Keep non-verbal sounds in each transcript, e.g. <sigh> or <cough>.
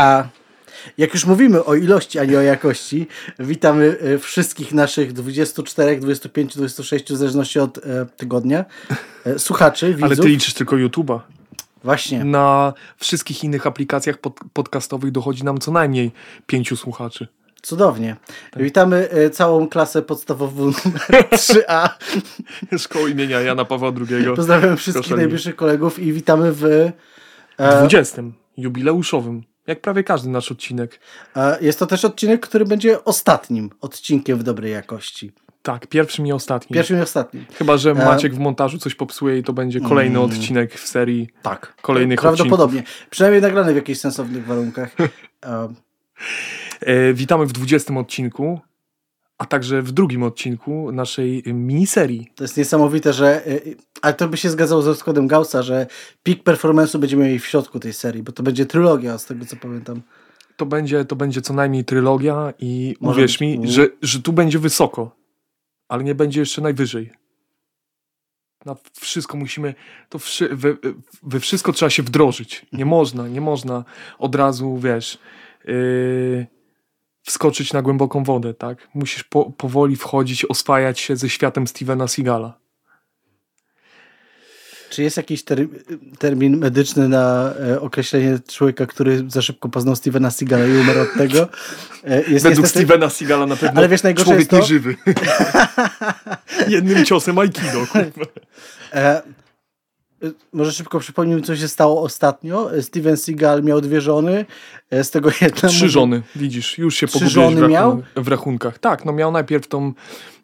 A jak już mówimy o ilości, a nie o jakości, witamy e, wszystkich naszych 24, 25, 26, w zależności od e, tygodnia, e, słuchaczy, widzów. Ale ty liczysz tylko YouTube'a. Właśnie. Na wszystkich innych aplikacjach pod, podcastowych dochodzi nam co najmniej pięciu słuchaczy. Cudownie. Witamy e, całą klasę podstawową <laughs> numer 3A. <laughs> Szkoły imienia Jana Pawła II. Pozdrawiam wszystkich Proszę najbliższych kolegów i witamy w... W 20. jubileuszowym. Jak prawie każdy nasz odcinek. e, Jest to też odcinek, który będzie ostatnim odcinkiem w dobrej jakości. Tak, pierwszym i ostatnim. Pierwszym i ostatnim. Chyba, że E, Maciek w montażu coś popsuje i to będzie kolejny Mm. odcinek w serii Tak. kolejnych Prawdopodobnie. Przynajmniej nagrany w jakichś sensownych warunkach. <laughs> E, E, witamy w 20 odcinku, a także w drugim odcinku naszej miniserii. To jest niesamowite, że. y, Ale to by się zgadzało z rozkładem Gaussa, że peak performance'u będziemy mieli w środku tej serii, bo to będzie trylogia, z tego co pamiętam. To będzie, to będzie co najmniej trylogia i Może uwierz być. mi, Mm. że, że tu będzie wysoko, ale nie będzie jeszcze najwyżej. Na wszystko musimy, to wszy, we, we wszystko trzeba się wdrożyć. Nie można, nie można od razu, wiesz, yy, wskoczyć na głęboką wodę, tak? Musisz po, powoli wchodzić, oswajać się ze światem Stevena Seagala. Czy jest jakiś ter termin medyczny na e, określenie człowieka, który za szybko poznał Stevena Seagala i umarł od tego? E, jest Według niestety- Stevena Seagala na pewno Ale wiesz, najgorsze człowiek jest to- nieżywy. <laughs> Jednym ciosem Aikido. E, może szybko przypomnijmy, co się stało ostatnio. Steven Seagal miał dwie żony, e, z tego jedna... Trzy żony, widzisz, już się pogubiłeś w, żony miał? rachun- w rachunkach. Tak, no miał najpierw tą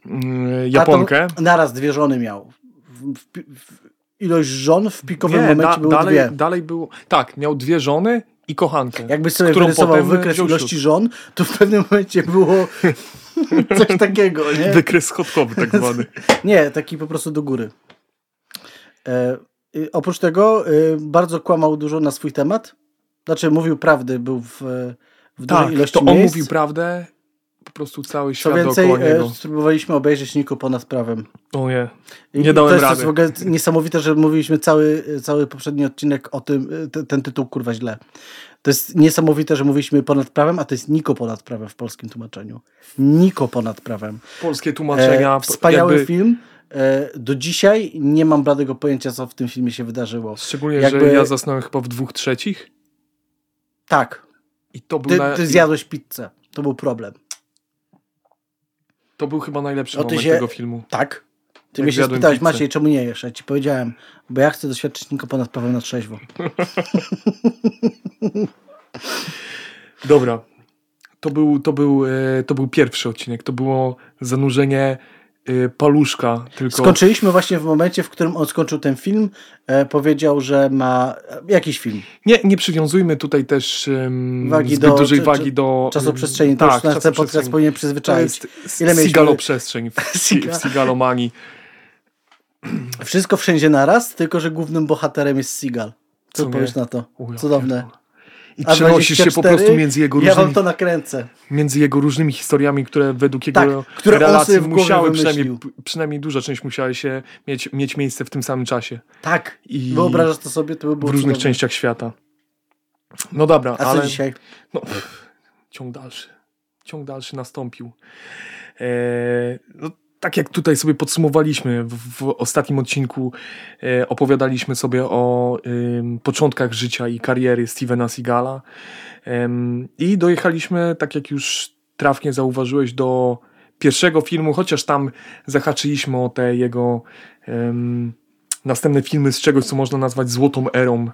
mm, A Japonkę. Naraz dwie żony miał. W, w, w, ilość żon w pikowym Nie, momencie da, były dalej, dwie. dalej było. Tak, miał dwie żony i kochankę. Jakbyś sobie którą wyrysował wykres ilości żon, to w pewnym momencie było <laughs> coś takiego, nie? Wykres schodkowy tak zwany. <laughs> Nie, taki po prostu do góry. E, y, oprócz tego y, bardzo kłamał dużo na swój temat. Znaczy mówił prawdy, był w, w dużej Tak, ilości to on miejsc. mówił prawdę, po prostu cały Co świat więcej, dookoła niego. e, spróbowaliśmy obejrzeć Niku ponad prawem. O nie, Nie dałem to jest rady. w ogóle niesamowite, że mówiliśmy cały, cały poprzedni odcinek o tym, y, te, ten tytuł kurwa źle. To jest niesamowite, że mówiliśmy ponad prawem, a to jest Niko ponad prawem w polskim tłumaczeniu. Niko ponad prawem. polskie tłumaczenia. E, wspaniały jakby, film. E, do dzisiaj nie mam bladego pojęcia, co w tym filmie się wydarzyło. Szczególnie, jakby- że ja zasnąłem chyba w dwóch trzecich Tak, i to był, ty, na, ty zjadłeś pizzę. To był problem. to był chyba najlepszy No moment się- tego filmu. Tak. Ty Jak mnie się spytałeś, pizzę. Maciej, czemu nie jesz? Ja ci powiedziałem, bo ja chcę doświadczyć Niko ponad prawem na trzeźwo. <laughs> Dobra. To był, to, był, e, to był pierwszy odcinek. To było zanurzenie paluszka. Tylko Skończyliśmy właśnie w momencie, w którym on skończył ten film. E, powiedział, że ma e, jakiś film. nie, nie przywiązujmy tutaj też um, Wagi zbyt do- dużej czy- wagi czy- do Czasoprzestrzeni. To Tak, już nasz ten podcast czasoprzestrzeni. powinien To przyzwyczaić. jest Ile sigaloprzestrzeń w, <laughs> w sigalomanii. Wszystko wszędzie naraz, tylko że głównym bohaterem jest Seagal. Co Co powiesz na to? Cudowne. pierdolę. I przenosisz się po prostu między jego Ja wam różnymi, to nakręcę. między jego różnymi historiami, które według jego Tak, które relacji musiały, przynajmniej, przynajmniej duża część musiała się mieć, mieć miejsce w tym samym czasie. Tak. I Wyobrażasz to sobie? To by było w różnych cudowne. częściach świata. No dobra, A co ale dzisiaj? no, pff, ciąg dalszy. Ciąg dalszy nastąpił. E, no, tak jak tutaj sobie podsumowaliśmy w, w ostatnim odcinku, e, opowiadaliśmy sobie o ym, początkach życia i kariery Stevena Seagala. Em, I dojechaliśmy, tak jak już trafnie zauważyłeś, do pierwszego filmu, chociaż tam zahaczyliśmy o te jego następne filmy z czegoś, co można nazwać złotą erą e,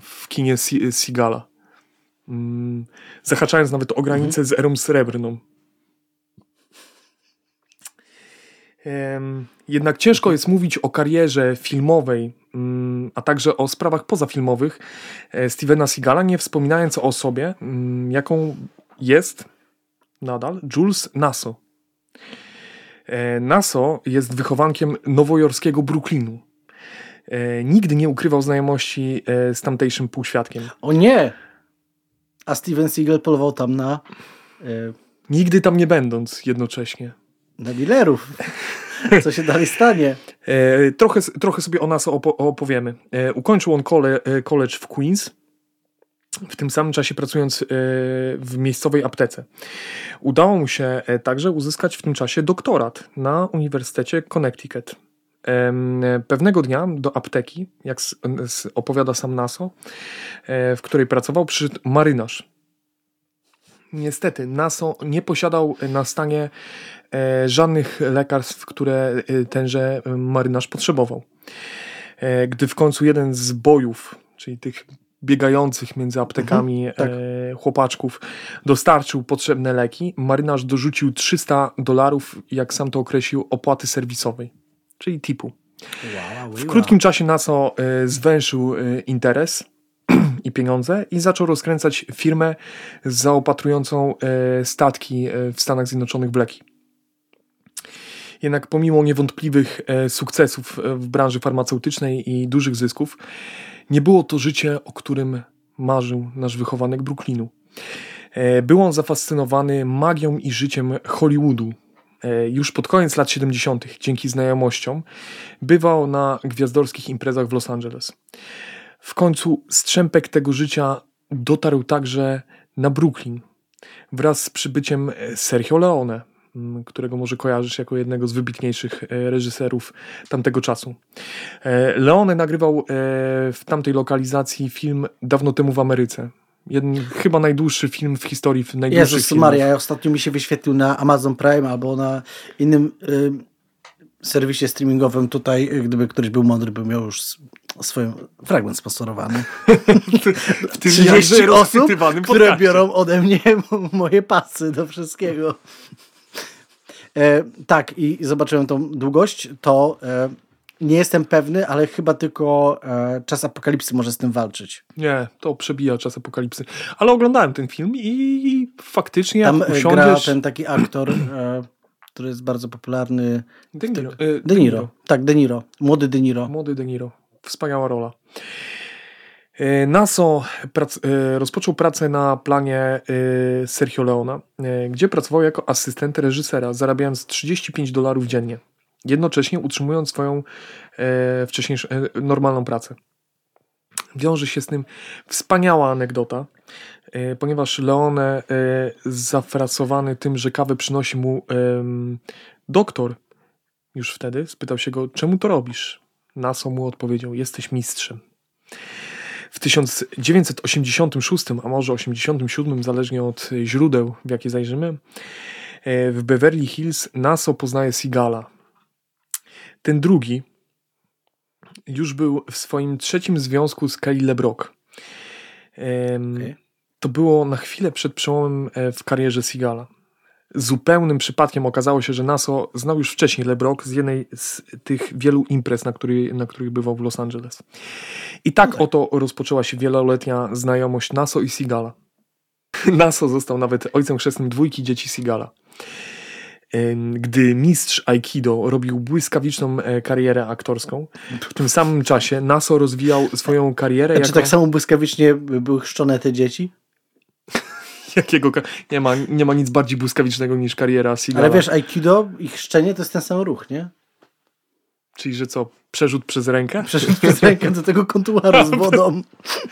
w kinie Se- Seagala. Mm, zahaczając nawet o granicę z erą srebrną. Em, Jednak ciężko jest mówić o karierze filmowej, mm, a także o sprawach pozafilmowych e, Stevena Seagala, nie wspominając o osobie, mm, jaką jest nadal Jules Nasso. E, Nasso jest wychowankiem nowojorskiego Brooklynu. E, Nigdy nie ukrywał znajomości z tamtejszym półświadkiem. O nie! A Steven Seagal polował tam na, Nigdy tam nie będąc jednocześnie. Na dealerów. Co się dalej stanie? E, trochę, trochę sobie o nas opo- opowiemy. E, ukończył on kole, e, college w Queens. w tym samym czasie pracując w miejscowej aptece. Udało mu się także uzyskać w tym czasie doktorat na Uniwersytecie Connecticut. Pewnego dnia do apteki, jak opowiada sam Naso, w której pracował, przyszedł marynarz. Niestety, Naso nie posiadał na stanie żadnych lekarstw, które tenże marynarz potrzebował. Gdy w końcu jeden z bojów, czyli tych biegających między aptekami mhm, tak. e, chłopaczków dostarczył potrzebne leki, marynarz dorzucił 300 dolarów, jak sam to określił, opłaty serwisowej, czyli tipu. Wow, w krótkim czasie NASA e, zwęszył e, interes <clears throat> i pieniądze i zaczął rozkręcać firmę zaopatrującą e, statki e, w Stanach Zjednoczonych w leki. Jednak pomimo niewątpliwych e, sukcesów w branży farmaceutycznej i dużych zysków, nie było to życie, o którym marzył nasz wychowanek Brooklynu. Był on zafascynowany magią i życiem Hollywoodu. Już pod koniec lat 70., dzięki znajomościom, bywał na gwiazdorskich imprezach w Los Angeles. W końcu strzępek tego życia dotarł także na Brooklyn wraz z przybyciem Sergio Leone, którego może kojarzysz jako jednego z wybitniejszych e, reżyserów tamtego czasu. E, Leone nagrywał e, w tamtej lokalizacji film dawno temu w Ameryce. Jeden, chyba najdłuższy film w historii najdłuższych Jezus filmów. Maria, ostatnio mi się wyświetlił na Amazon Prime albo na innym y, serwisie streamingowym tutaj, gdyby ktoś był mądry, by miał już swój fragment sponsorowany. w tym 30 osób, które biorą ode mnie <laughs> moje pasy do wszystkiego. E, tak, i zobaczyłem tą długość, to e, nie jestem pewny, ale chyba tylko e, czas apokalipsy może z tym walczyć. Nie, to przebija czas apokalipsy. Ale oglądałem ten film i, faktycznie Tam jak e, usiądziesz... gra ten taki aktor, e, który jest bardzo popularny. De Niro. De, De Niro. Tak, De Niro. Młody De Niro. Młody De Niro. Wspaniała rola. E, Naso prac, e, rozpoczął pracę na planie e, Sergio Leona, gdzie pracował jako asystent reżysera, zarabiając 35 dolarów dziennie, jednocześnie utrzymując swoją wcześniejszą normalną pracę. Wiąże się z tym wspaniała anegdota, ponieważ Leone zafrasowany tym, że kawę przynosi mu doktor, już wtedy spytał się go, czemu to robisz? Naso mu odpowiedział, jesteś mistrzem. W 1986, a może 87, zależnie od źródeł, w jakie zajrzymy, e, w Beverly Hills Naso poznaje Sigala. Ten drugi już był w swoim trzecim związku z Kelly LeBrock. Okay. To było na chwilę przed przełomem e, w karierze Sigala zupełnym przypadkiem okazało się, że Naso znał już wcześniej LeBrock z jednej z tych wielu imprez, na, który, na których bywał w Los Angeles. I tak okay. oto rozpoczęła się wieloletnia znajomość Naso i Sigala. <laughs> Naso został nawet ojcem chrzestnym dwójki dzieci Sigala. Gdy mistrz Aikido robił błyskawiczną e, karierę aktorską, w tym samym czasie Naso rozwijał swoją karierę. A jako... Czy tak samo błyskawicznie były chrzczone te dzieci? <laughs> Jakiego, nie, ma, nie ma nic bardziej błyskawicznego niż kariera Seagala. Ale wiesz, Aikido i chrzczenie to jest ten sam ruch, nie? Czyli, że co, przerzut przez rękę? Przerzut przez rękę do tego kontuaru z wodą.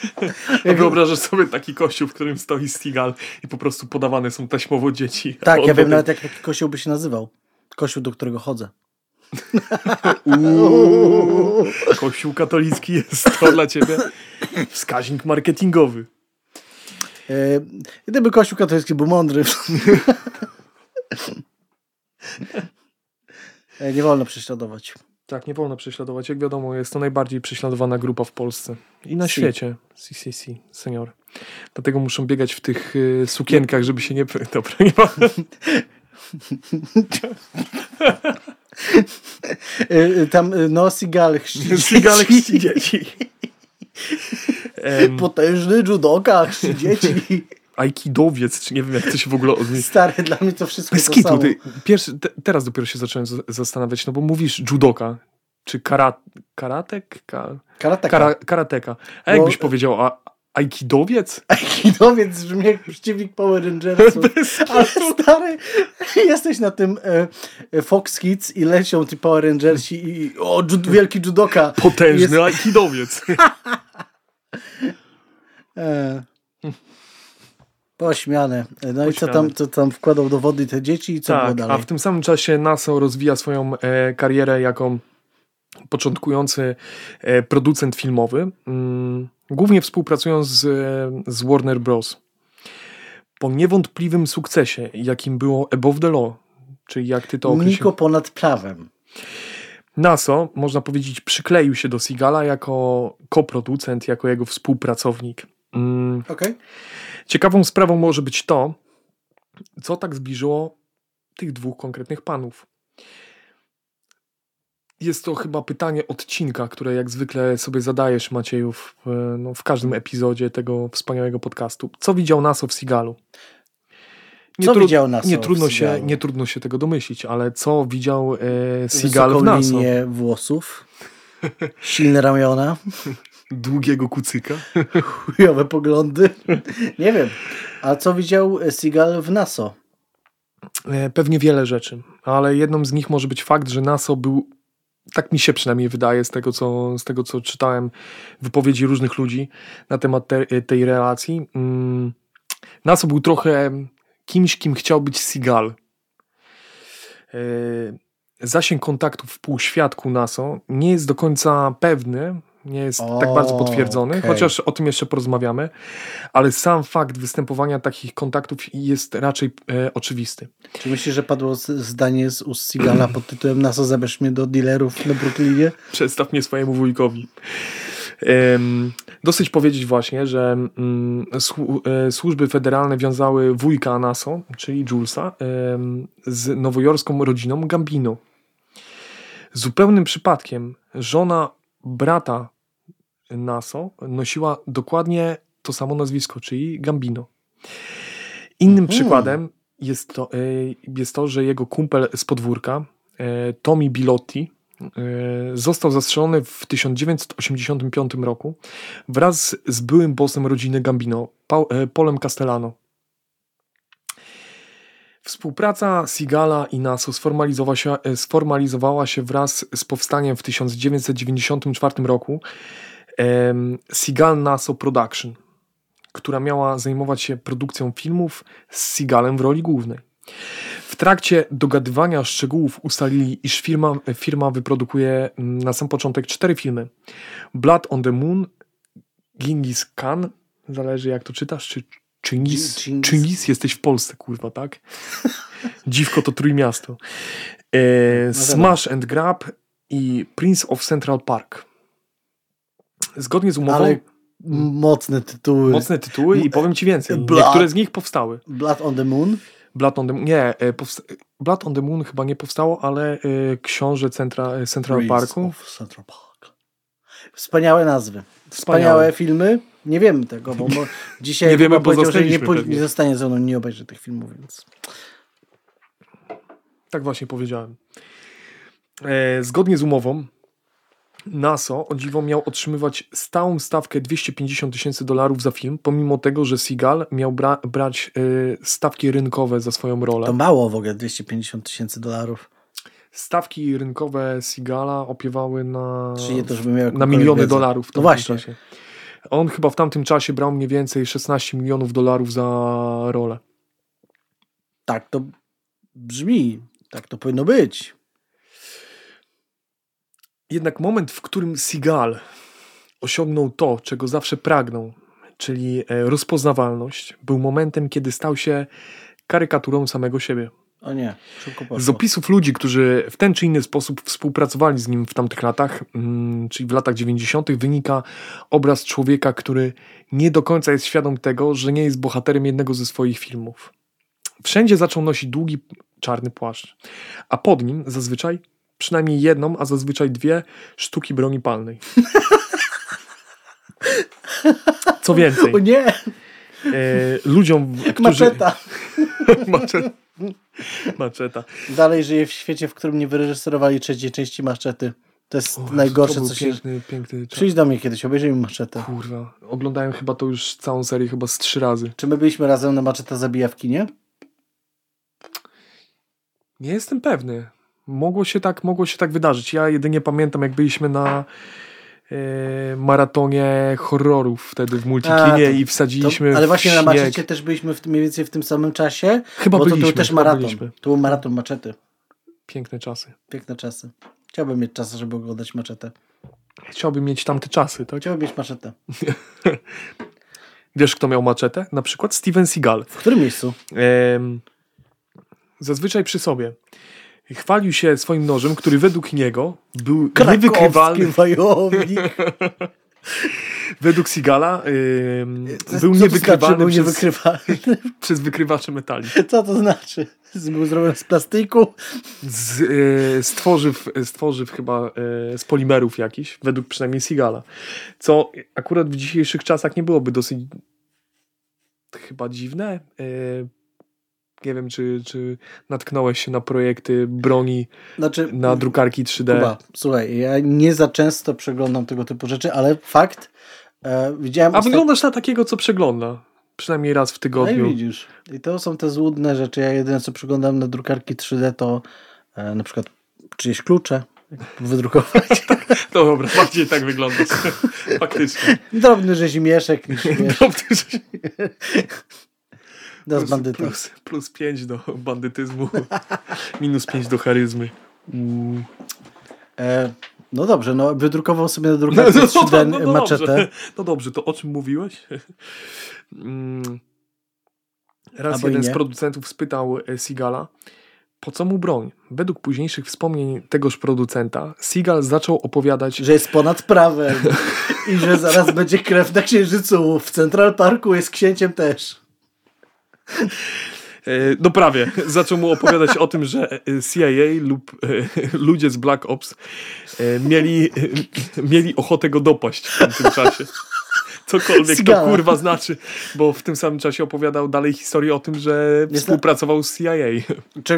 <laughs> A wyobrażasz sobie taki kościół, w którym stoi Stigal i po prostu podawane są taśmowo dzieci. Tak, ja wiem nawet jak taki kościół by się nazywał. Kościół, do którego chodzę. Kościół katolicki jest to dla ciebie wskaźnik marketingowy. E, gdyby Kościół katolicki był mądry. E, nie wolno prześladować. Tak, nie wolno prześladować. Jak wiadomo, jest to najbardziej prześladowana grupa w Polsce i na C. świecie. CCC, senior. Dlatego muszą biegać w tych y, sukienkach, żeby się nie... <laughs> Dobra, nie ma... Tam, no, Sigal chrzci Sigal chrzci dzieci. <laughs> Potężny judoka, chrzci dzieci. <laughs> Aikidowiec, czy nie wiem jak to się w ogóle odmieni. Stary, dla mnie to wszystko Bez to samo. Ty, pierwszy, te, teraz dopiero się zacząłem zastanawiać, no bo mówisz judoka, czy kara, karatek? Ka, karateka. Kara, karateka. A jakbyś bo... powiedział, a, Aikidowiec? <laughs> Aikidowiec brzmi jak przeciwnik Power Rangersów. <laughs> Ale stary, jesteś na tym e, Fox Kids i lecią ci Power Rangersi i o, jud, wielki judoka. Potężny jest... Aikidowiec. <laughs> e, Pośmiane. No i co Pośmiane. tam, co tam wkładał do wody te dzieci i co było Tak, dalej? a w tym samym czasie NASA rozwija swoją e, karierę jako początkujący e, producent filmowy, mm, głównie współpracując z, e, z Warner Bros. Po niewątpliwym sukcesie, jakim było Above the Law, czyli jak ty to określiłeś, Niko ponad prawem. NASA, można powiedzieć, przykleił się do Seagala jako koproducent, jako jego współpracownik. Mm, Okej. Ciekawą sprawą może być to, co tak zbliżyło tych dwóch konkretnych panów. Jest to chyba pytanie odcinka, które jak zwykle sobie zadajesz, Macieju, w, e, no, w każdym epizodzie tego wspaniałego podcastu. Co widział Naso w Sigalu? Co widział Naso nie trudno, się, nie trudno się tego domyślić, ale co widział e, Wysoką w Naso? linię włosów, silne ramiona, <laughs> Długiego kucyka. <laughs> chujowe poglądy. Nie wiem. A co widział Seagal w Naso? E, Pewnie wiele rzeczy, ale jedną z nich może być fakt, że Naso był, tak mi się przynajmniej wydaje z tego, co, z tego, co czytałem wypowiedzi różnych ludzi na temat te, tej relacji. Mm, Naso był trochę kimś, kim chciał być Seagal. E, Zasięg kontaktów w półświadku Naso nie jest do końca pewny, nie jest O, tak bardzo potwierdzony, okej. chociaż o tym jeszcze porozmawiamy, ale sam fakt występowania takich kontaktów jest raczej e, oczywisty. Czy myślisz, że padło zdanie z ust Seagala pod tytułem Naso zabierz mnie do dealerów na Brooklynie? <laughs> Przedstaw mnie swojemu wujkowi. Dosyć powiedzieć właśnie, że mm, słu- e, służby federalne wiązały wujka Naso, czyli Julesa, z nowojorską rodziną Gambino. Zupełnym przypadkiem żona brata Naso nosiła dokładnie to samo nazwisko, czyli Gambino. Innym Mhm. przykładem jest to, e, jest to, że jego kumpel z podwórka, e, Tommy Bilotti, e, został zastrzelony w 1985 roku wraz z byłym bossem rodziny Gambino, Polem Castellano. Współpraca Sigala i Naso sformalizowała się, sformalizowała się wraz z powstaniem w 1994 roku em, Seagal Naso Production, która miała zajmować się produkcją filmów z Seagalem w roli głównej. W trakcie dogadywania szczegółów ustalili, iż firma, firma wyprodukuje mm, na sam początek cztery filmy. Blood on the Moon, Genghis Khan, zależy jak to czytasz, czy Dżingis. Chingis jesteś w Polsce, kurwa, tak? <laughs> Dziwko to Trójmiasto. E, Smash and Grab i Prince of Central Park. Zgodnie z umową, Ale mocne tytuły. mocne tytuły i powiem ci więcej. Blood. Niektóre z nich powstały. Blood on the Moon. Blood on the Moon, nie, e, Blood on the Moon chyba nie powstało, ale e, Książę Centra, Central Prince Parku. Central Park. Wspaniałe nazwy. Wspaniałe, Wspaniałe. filmy. Nie wiemy tego, bo mo- <laughs> dzisiaj Nie wiemy, bo że nie, pewnie. nie zostanie ze mną, nie obejrzy tych filmów, więc... Tak właśnie powiedziałem. E, zgodnie z umową NASO o dziwo miał otrzymywać stałą stawkę 250 tysięcy dolarów za film, pomimo tego, że Seagal miał bra- brać e, stawki rynkowe za swoją rolę. To mało w ogóle, 250 tysięcy dolarów. Stawki rynkowe Seagala opiewały na, to, na miliony wiedzę. dolarów No właśnie. czasie. On chyba w tamtym czasie brał mniej więcej 16 milionów dolarów za rolę. Tak to brzmi. Tak to powinno być. Jednak moment, w którym Seagal osiągnął to, czego zawsze pragnął, czyli e, rozpoznawalność, był momentem, kiedy stał się karykaturą samego siebie. O nie, szybko poszło. Z opisów ludzi, którzy w ten czy inny sposób współpracowali z nim w tamtych latach, mm, czyli w latach 90., wynika obraz człowieka, który nie do końca jest świadom tego, że nie jest bohaterem jednego ze swoich filmów. Wszędzie zaczął nosić długi czarny płaszcz, a pod nim zazwyczaj przynajmniej jedną, a zazwyczaj dwie sztuki broni palnej. <laughs> Co więcej, O nie, e, ludziom, którzy... maczeta. <laughs> Maczeta. Maczeta. Dalej żyje w świecie, w którym nie wyreżyserowali trzeciej części maszczety. To jest O, najgorsze, to co się... piękny, piękny czas. Przyjdź do mnie kiedyś, obejrzyjmy maczetę. Kurwa, oglądałem chyba to już całą serię chyba z trzy razy. Czy my byliśmy razem na maczeta zabija w kinie? Nie jestem pewny. Mogło się tak, mogło się tak wydarzyć. Ja jedynie pamiętam, jak byliśmy na e, maratonie horrorów wtedy w multikinie A, to- i To, wsadziliśmy ale w właśnie na maczecie też byliśmy w, mniej więcej w tym samym czasie. Chyba bo to byliśmy, był też maraton. byliśmy. To był maraton maczety. Piękne czasy. Piękne czasy. Chciałbym mieć czas, żeby oglądać maczetę. Chciałbym mieć tamte czasy, tak? Chciałbym mieć maczetę. <laughs> Wiesz, kto miał maczetę? Na przykład Steven Seagal. W którym miejscu? Em, zazwyczaj przy sobie. Chwalił się swoim nożem, który według niego był niewykrywalny. Wojownik. <laughs> Według em, Co był niewykrywalny był przez, niewykrywalny. <laughs> przez wykrywacze metali. Co to znaczy? Był zrobiony z plastiku? Z, tworzyw chyba e, z polimerów jakichś, według przynajmniej Seagala. Co akurat w dzisiejszych czasach nie byłoby dosyć chyba dziwne. Nie wiem, czy, czy natknąłeś się na projekty broni Znaczy, na drukarki 3D. Kuba, słuchaj, ja nie za często przeglądam tego typu rzeczy, ale fakt, e, widziałem... A wyglądasz na takiego, co przegląda. Przynajmniej raz w No i tygodniu. widzisz. I to są te złudne rzeczy. Ja jedyne, co przeglądam na drukarki 3D, to e, na przykład czyjeś klucze, wydrukować. <laughs> No dobra, bardziej tak wyglądasz. <laughs> Faktycznie. Drobny wiesz, Dobrze, że <laughs> do plus, plus, plus 5 do bandytyzmu, <laughs> minus 5 do charyzmy. Mm. E, no dobrze, no wydrukował sobie na drukarce 3D maczetę. dobrze. no dobrze, to o czym mówiłeś? Mm. Raz Albo jeden z producentów spytał e, Seagala, po co mu broń? Według późniejszych wspomnień tegoż producenta, Seagal zaczął opowiadać Że jest ponad prawem <laughs> i że zaraz będzie krew na księżycu. W Central Parku jest księciem też. E, No prawie. Zaczął mu opowiadać o tym, że e, CIA lub e, ludzie z Black Ops mieli, mieli ochotę go dopaść w tamtym czasie. Cokolwiek to kurwa znaczy, bo w tym samym czasie opowiadał dalej historię o tym, że współpracował z CIA.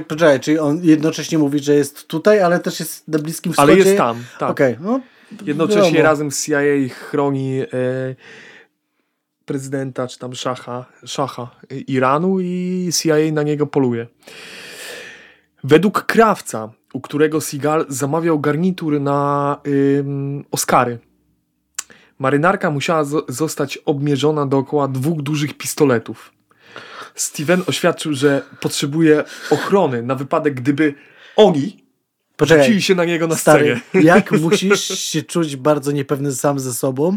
Poczekaj, czyli on jednocześnie mówi, że jest tutaj, ale też jest na Bliskim Wschodzie? Ale jest tam, tak. Okej, no. Jednocześnie wiadomo. razem z CIA chroni e, prezydenta, czy tam szacha, szacha Iranu i CIA na niego poluje. Według krawca, u którego Seagal zamawiał garnitur na ym, Oscary, marynarka musiała zo- zostać obmierzona dookoła dwóch dużych pistoletów. Steven oświadczył, że potrzebuje ochrony na wypadek, gdyby oni Poczekaj, rzucili się na niego na stary, scenie. <laughs> jak <laughs> musisz się czuć bardzo niepewny sam ze sobą,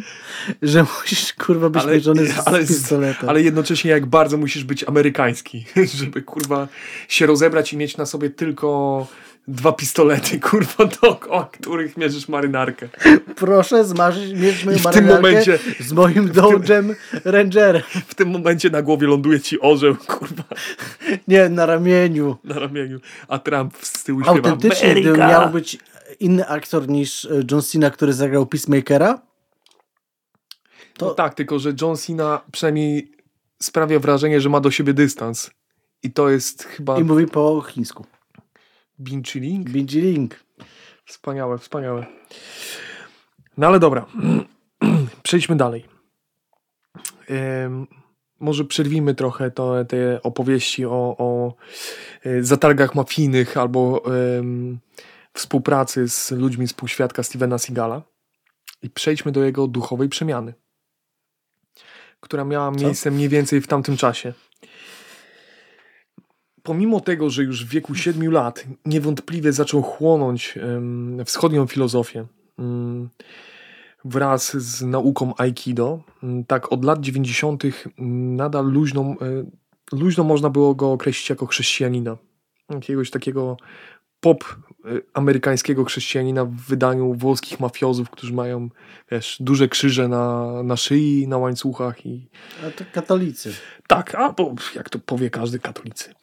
że musisz, kurwa, być Ale- mierzony z, ale- z pistoletem. Ale jednocześnie jak bardzo musisz być amerykański, <laughs> żeby kurwa się rozebrać i mieć na sobie tylko dwa pistolety, <laughs> kurwa, dookoła których mierzysz marynarkę. Proszę zmarzyć, mieć moją marynarkę momencie- z moim Dodge'em Rangerem. <laughs> W tym momencie na głowie ląduje ci orzeł, kurwa, <laughs> Nie, na ramieniu. na ramieniu, a Trump z tyłu śpiewa Autentycznie, gdyby miał być inny aktor niż e, John Cena, który zagrał Peacemakera, to No tak, tylko że John Cena przynajmniej sprawia wrażenie, że ma do siebie dystans. I to jest chyba i mówi po chińsku. Bin Chilling? Bingy Link. Wspaniałe, wspaniałe. No ale dobra, <clears throat> przejdźmy dalej. Może przerwijmy trochę to, te opowieści o, o e, zatargach mafijnych albo współpracy z ludźmi z półświadka Stevena Seagala i przejdźmy do jego duchowej przemiany, która miała miejsce mniej więcej w tamtym czasie. Pomimo tego, że już w wieku 7 lat niewątpliwie zaczął chłonąć wschodnią filozofię mm, wraz z nauką Aikido, mm, tak od lat 90. nadal luźną, e, luźno można było go określić jako chrześcijanina. Jakiegoś takiego pop amerykańskiego chrześcijanina w wydaniu włoskich mafiozów, którzy mają wiesz, duże krzyże na, na szyi, na łańcuchach i, A to katolicy. tak, a bo jak to powie każdy katolicy.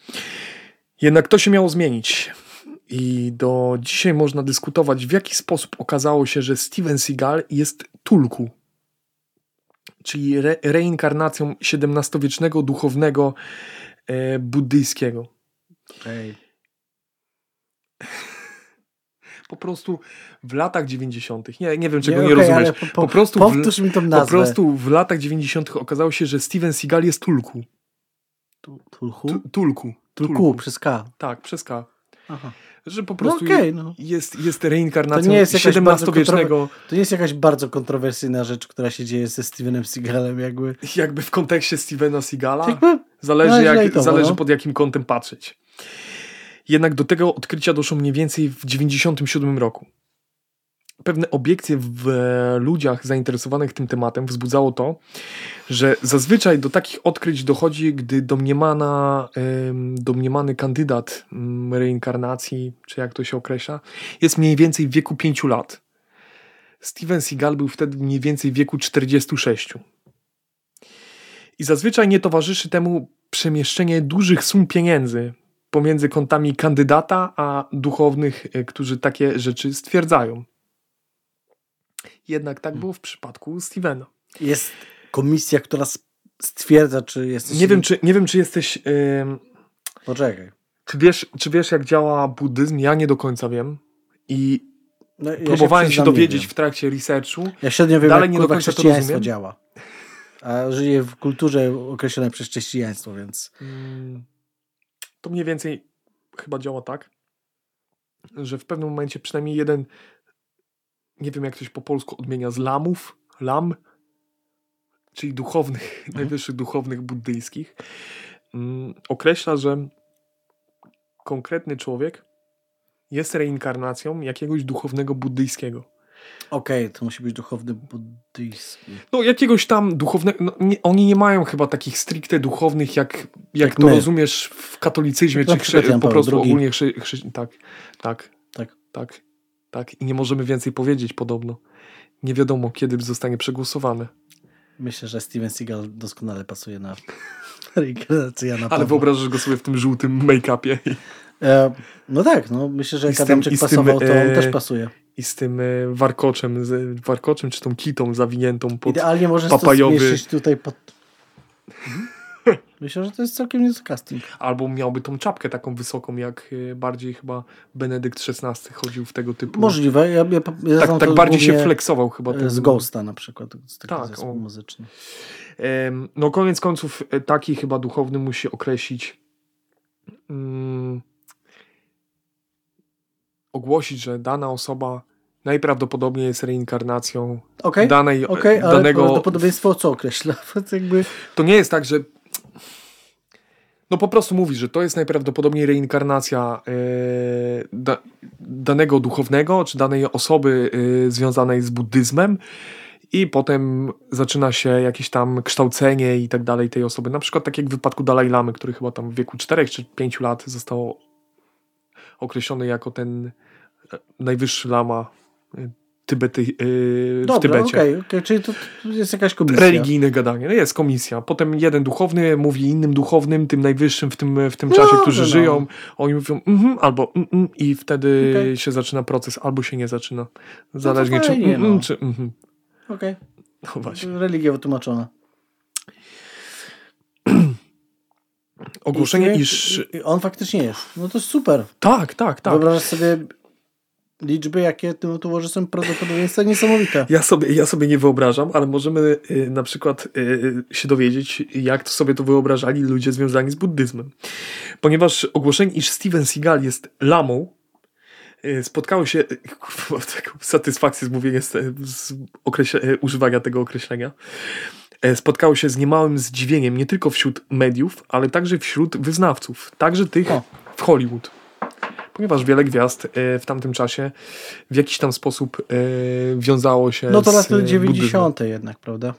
Jednak to się miało zmienić. I do dzisiaj można dyskutować, w jaki sposób okazało się, że Steven Seagal jest tulku. Czyli re reinkarnacją XVII-wiecznego duchownego e, buddyjskiego. Ej. Po prostu w latach 90. Nie, nie wiem, czego nie, okej, rozumiesz. ale Po, po, Po prostu w- powtórz mi tą nazwę. Po prostu w latach 90. okazało się, że Steven Seagal jest tulku. Tu- Tulku? Tu- Tulku. Tulku, przez K. Tak, przez K. Aha. Że po prostu no okej, no. jest, jest reinkarnacją nie XVII-wiecznego, To nie jest jakaś bardzo kontrowersyjna rzecz, która się dzieje ze Stevenem Seagalem, jakby. jakby w kontekście Stevena Seagala. jakby Zależy, No, jak, zależy no. pod jakim kątem patrzeć. Jednak do tego odkrycia doszło mniej więcej w 97 roku. Pewne obiekcje w ludziach zainteresowanych tym tematem wzbudzało to, że zazwyczaj do takich odkryć dochodzi, gdy domniemana, em, domniemany kandydat mm, reinkarnacji, czy jak to się określa, jest mniej więcej w wieku 5 lat. Steven Seagal był wtedy mniej więcej w wieku 46. I zazwyczaj nie towarzyszy temu przemieszczenie dużych sum pieniędzy pomiędzy kontami kandydata a duchownych, e, którzy takie rzeczy stwierdzają. Jednak tak było w przypadku Stevena. jest komisja, która stwierdza, czy jesteś... Nie wiem, czy, nie wiem, czy jesteś. em, Poczekaj. czy, wiesz, czy wiesz, jak działa buddyzm? Ja nie do końca wiem. I No, ja próbowałem się, nie dowiedzieć w trakcie researchu. Ja średnio wiem, Dalej jak nie do końca to rozumiem. działa. A żyję w kulturze określonej przez chrześcijaństwo, więc... Mm, To mniej więcej chyba działa tak, że w pewnym momencie przynajmniej jeden, nie wiem jak się po polsku odmienia, z lamów, lam, czyli duchownych, najwyższych duchownych buddyjskich, mm, określa, że konkretny człowiek jest reinkarnacją jakiegoś duchownego buddyjskiego. Okej, to musi być duchowny buddyjski. No, jakiegoś tam duchownego. No, nie, oni nie mają chyba takich stricte duchownych, jak, jak, Jak to my. rozumiesz w katolicyzmie, czy chrze, po Paweł prostu II. ogólnie chrze, chrze, tak, tak, Tak. tak, tak. I nie możemy więcej powiedzieć podobno. Nie wiadomo, kiedy zostanie przegłosowane. Myślę, że Steven Seagal doskonale pasuje na <laughs> reinkarnację Jana Ale wyobrażasz go sobie w tym żółtym make-upie no tak, no myślę, że jak tym- Adamczyk z tym, pasował, to on e, też pasuje. i z tym e, warkoczem, z, warkoczem czy tą kitą zawiniętą pod... Idealnie możesz papajowy- to zmieścić tutaj pod... Myślę, że to jest całkiem niezły casting. Albo miałby tą czapkę taką wysoką, jak e, bardziej chyba Benedykt XVI chodził w tego typu... Możliwe. Ja, ja, ja tak, tak bardziej się flexował chyba. e, tym- Z Ghosta na przykład. Z Tak, o. muzyczny. No koniec końców e, taki chyba duchowny musi określić mm, ogłosić, że dana osoba najprawdopodobniej jest reinkarnacją Okej, danej, okej, ale danego... prawdopodobieństwo co określa? <laughs> To jakby... To nie jest tak, że no po prostu mówi, że to jest najprawdopodobniej reinkarnacja e, da, danego duchownego, czy danej osoby e, związanej z buddyzmem i potem zaczyna się jakieś tam kształcenie i tak dalej tej osoby. Na przykład tak jak w wypadku Dalaj Lamy, który chyba tam w wieku 4 czy 5 lat został określony jako ten e, najwyższy lama e, Tybety, w Dobra, Tybecie okej, okej, czyli to, to jest jakaś komisja. religijne gadanie. No jest komisja. Potem jeden duchowny mówi innym duchownym, tym najwyższym w tym, w tym No, czasie, którzy no. żyją. Oni mówią mhm, albo mm, mm, i wtedy Okej. się zaczyna proces, albo się nie zaczyna. Zależnie czy, fajnie, mm, mm, no. czy mhm. Okej, No właśnie. religia wytłumaczona. Ogłoszenie, I- iż... i- On faktycznie jest. No to super. Tak, tak, tak. Wyobrażasz sobie liczby, jakie tu ułoży są prawdopodobieństwa niesamowite. Ja sobie, ja sobie nie wyobrażam, ale możemy y, na przykład y, się dowiedzieć, jak to sobie to wyobrażali ludzie związani z buddyzmem. Ponieważ ogłoszenie, iż Steven Seagal jest lamą, y, spotkało się, y, kurwa, <laughs> taką satysfakcję z mówienia, z, z określe, y, używania tego określenia, spotkało się z niemałym zdziwieniem nie tylko wśród mediów, ale także wśród wyznawców, także tych O. w Hollywood. Ponieważ wiele gwiazd y, w tamtym czasie w jakiś tam sposób y, wiązało się No to z lata y, buddyzmem. 90. jednak, prawda?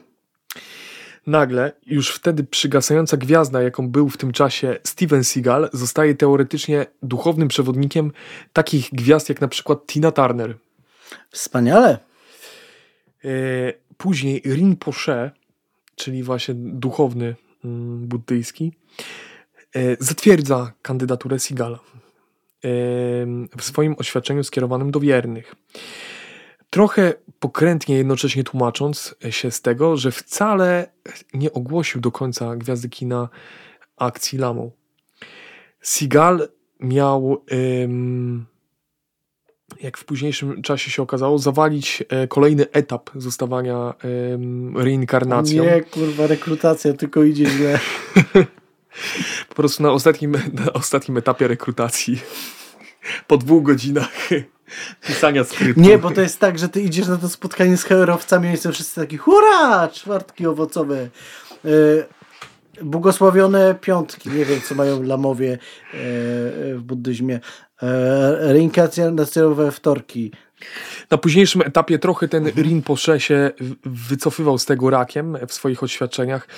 Nagle, już wtedy przygasająca gwiazda, jaką był w tym czasie Steven Seagal, zostaje teoretycznie duchownym przewodnikiem takich gwiazd jak na przykład Tina Turner. Wspaniale. E, Później Rinpoche, czyli właśnie duchowny mm, buddyjski, e, zatwierdza kandydaturę Seagala e, w swoim oświadczeniu skierowanym do wiernych. Trochę pokrętnie jednocześnie tłumacząc się z tego, że wcale nie ogłosił do końca gwiazdy kina akcji lamą. Seagal miał, jak w późniejszym czasie się okazało, zawalić e, kolejny etap zostawania reinkarnacją. Nie, kurwa, rekrutacja tylko idzie źle. <laughs> Po prostu na ostatnim, na ostatnim etapie rekrutacji <laughs> po dwóch godzinach <laughs> pisania skryptu. Nie, bo to jest tak, że ty idziesz na to spotkanie z herowcami i są wszyscy taki hurra, czwartki owocowe. Yy, błogosławione piątki, nie wiem co mają lamowie yy, w buddyzmie. Yy, reinkarnacjonowe wtorki. Na późniejszym etapie trochę ten Rinpoche się wycofywał z tego rakiem w swoich oświadczeniach,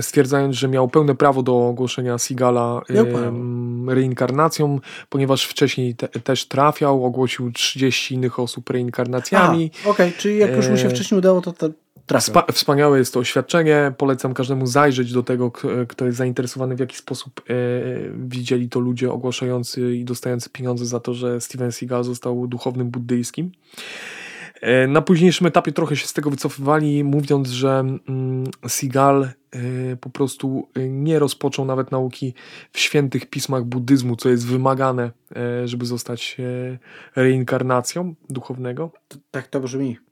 stwierdzając, że miał pełne prawo do ogłoszenia Sigala reinkarnacją, ponieważ wcześniej te, też trafiał, ogłosił 30 innych osób reinkarnacjami. Okej, czyli jak już mu się E, wcześniej udało, to, to trafił. Wspa- wspaniałe jest to oświadczenie. Polecam każdemu zajrzeć do tego, kto jest zainteresowany, w jaki sposób e, widzieli to ludzie ogłaszający i dostający pieniądze za to, że Steven Seagal został duchownym buddyjskim. E, na późniejszym etapie trochę się z tego wycofywali, mówiąc, że mm, Seagal e, po prostu nie rozpoczął nawet nauki w świętych pismach buddyzmu, co jest wymagane, żeby zostać reinkarnacją duchownego. Tak to brzmi.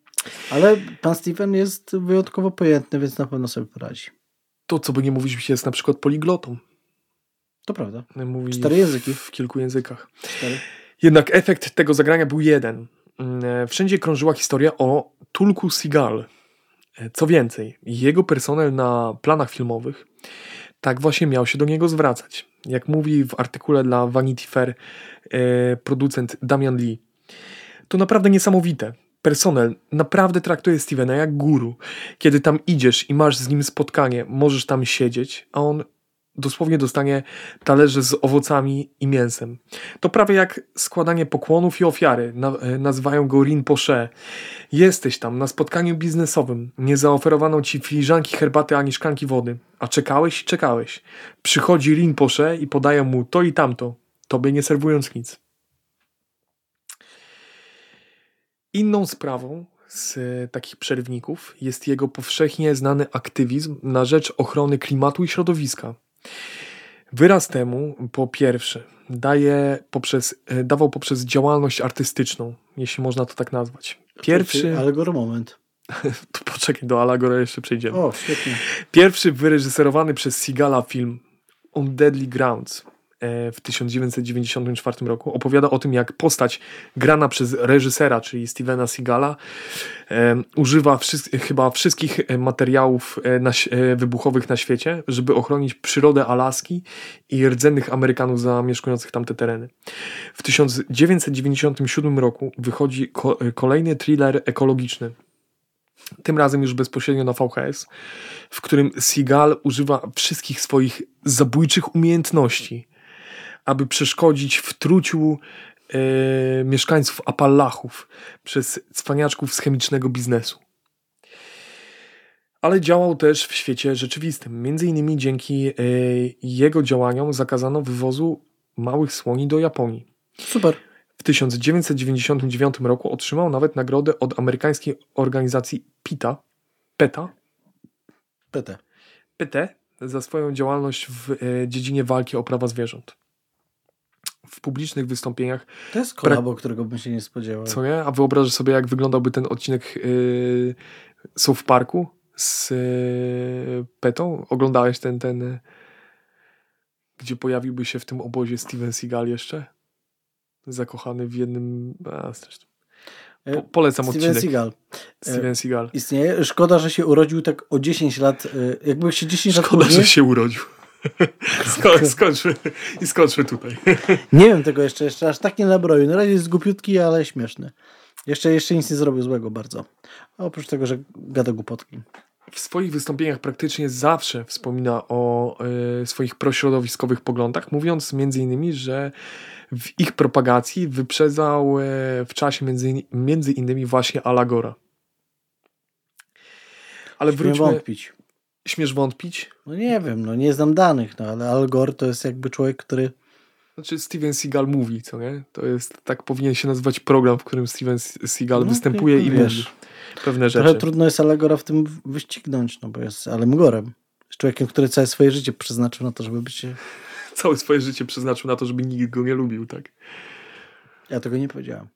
Ale pan Steven jest wyjątkowo pojętny, więc na pewno sobie poradzi. To, co by nie mówić, jest na przykład poliglotą. To prawda. Mówi Cztery języki. W, kilku językach. Cztery. Jednak efekt tego zagrania był jeden. Mm, e, Wszędzie krążyła historia o Tulku Seagal. E, Co więcej, jego personel na planach filmowych tak właśnie miał się do niego zwracać. Jak mówi w artykule dla Vanity Fair e, producent Damian Lee. To naprawdę niesamowite. Personel naprawdę traktuje Stevena jak guru. Kiedy tam idziesz i masz z nim spotkanie, możesz tam siedzieć, a on dosłownie dostanie talerze z owocami i mięsem. To prawie jak składanie pokłonów i ofiary. Na, e, nazywają go Rinpoche. Jesteś tam na spotkaniu biznesowym. Nie zaoferowano ci filiżanki herbaty ani szklanki wody. A czekałeś i czekałeś. Przychodzi Rinpoche i podają mu to i tamto, tobie nie serwując nic. Inną sprawą z e, takich przerwników jest jego powszechnie znany aktywizm na rzecz ochrony klimatu i środowiska. Wyraz temu, po pierwsze, daje poprzez, e, dawał poprzez działalność artystyczną, jeśli można to tak nazwać. Pierwszy, Allegor moment. <laughs> to poczekaj, do Alagora jeszcze przejdziemy. O, świetnie. Pierwszy wyreżyserowany przez Sigala film On Deadly Grounds w 1994 roku opowiada o tym, jak postać grana przez reżysera, czyli Stevena Sigala, e, używa wszys- chyba wszystkich e, materiałów e, na, e, wybuchowych na świecie, żeby ochronić przyrodę Alaski i rdzennych Amerykanów zamieszkujących tamte tereny. W 1997 roku wychodzi ko- e, kolejny thriller ekologiczny, tym razem już bezpośrednio na VHS, w którym Seagal używa wszystkich swoich zabójczych umiejętności, aby przeszkodzić w truciu e, mieszkańców Apalachów przez cwaniaczków z chemicznego biznesu. Ale działał też w świecie rzeczywistym. Między innymi dzięki e, jego działaniom zakazano wywozu małych słoni do Japonii. Super. W 1999 roku otrzymał nawet nagrodę od amerykańskiej organizacji PETA, PETA, PT. PT za swoją działalność w e, dziedzinie walki o prawa zwierząt. W publicznych wystąpieniach, To jest kolabo, którego bym się nie spodziewał. co nie? A wyobrażasz sobie, jak wyglądałby ten odcinek yy, South Parku z yy, Petą? Oglądałeś ten, ten, e, gdzie pojawiłby się w tym obozie Steven Seagal jeszcze? Zakochany w jednym... A, zresztą. Po, polecam Steven odcinek. Seagal. Steven Seagal. Istnieje. Szkoda, że się urodził tak o 10 lat. y, Jakby się 10 lat Szkoda, że się urodził. Sko- skończmy, I skończmy tutaj. Nie wiem tego jeszcze, jeszcze aż tak nie nabroił. Na razie jest głupiutki, ale śmieszny. Jeszcze, jeszcze nic nie zrobił złego bardzo. A oprócz tego, że gada głupotki. W swoich wystąpieniach praktycznie zawsze wspomina o e, swoich prośrodowiskowych poglądach, mówiąc między innymi, że w ich propagacji wyprzedzał e, w czasie między, między innymi właśnie Alagora. Ale Śmiem wróćmy. wątpić. Śmiesz wątpić? No nie wiem, no nie znam danych, no ale Al Gore to jest jakby człowiek, który... Znaczy Steven Seagal mówi, co nie? To jest, tak powinien się nazywać program, w którym Steven Seagal No, występuje i wiesz, mówi pewne Trochę rzeczy. trudno jest Al Gore'a w tym wyścignąć, no bo jest Alem Gorem. Jest człowiekiem, który całe swoje życie przeznaczył na to, żeby być... Całe swoje życie przeznaczył na to, żeby nikt go nie lubił, tak? Ja tego nie powiedziałem.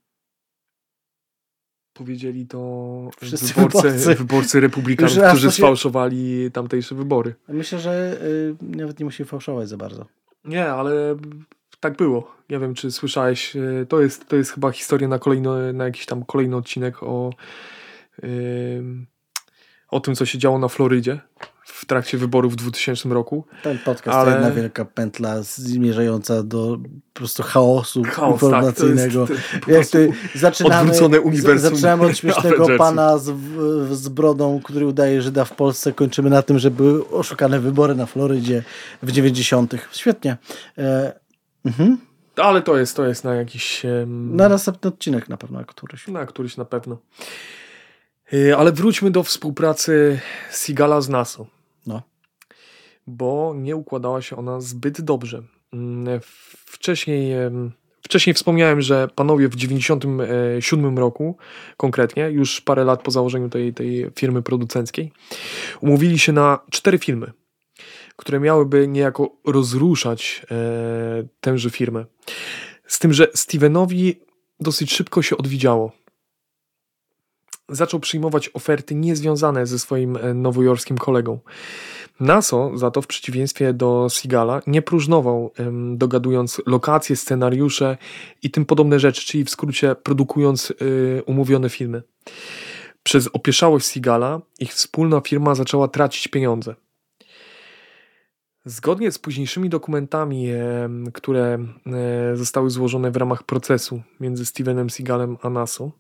Powiedzieli to Wszyscy wyborcy, wyborcy. wyborcy republikanów, którzy się- sfałszowali tamtejsze wybory. Myślę, że y, nawet nie musi fałszować za bardzo. Nie, ale tak było. Nie wiem, czy słyszałeś. e, To jest, to jest chyba historia na, kolejno, na jakiś tam kolejny odcinek o, ym, o tym, co się działo na Florydzie w trakcie wyborów w 2000 roku. Ten podcast Ale- to jedna wielka pętla zmierzająca do po prostu chaosu Chaos, tak, to informacyjnego. jest, e, ty, zaczynamy, zaczynamy od śmiesznego <laughs> pana z, z brodą, który udaje Żyda w Polsce. Kończymy na tym, że były oszukane wybory na Florydzie w 90. Świetnie. E, mhm. Ale to jest, to jest na jakiś... em, Na następny odcinek na pewno któryś. Na któryś na pewno. Yy, Ale wróćmy do współpracy Sigala z NASA. Bo nie układała się ona zbyt dobrze. Mm, Wcześniej, wcześniej wspomniałem, że panowie w 1997 roku, konkretnie, już parę lat po założeniu tej, tej firmy producenckiej, umówili się na cztery filmy, które miałyby niejako rozruszać e, tęże firmę. Z tym, że Stevenowi dosyć szybko się odwidziało. Zaczął przyjmować oferty niezwiązane ze swoim e, nowojorskim kolegą. Naso za to w przeciwieństwie do Sigala nie próżnował, dogadując lokacje, scenariusze i tym podobne rzeczy, czyli w skrócie produkując y, umówione filmy. Przez opieszałość Sigala ich wspólna firma zaczęła tracić pieniądze. Zgodnie z późniejszymi dokumentami, które e, zostały złożone w ramach procesu między Stevenem Seagalem a Naso,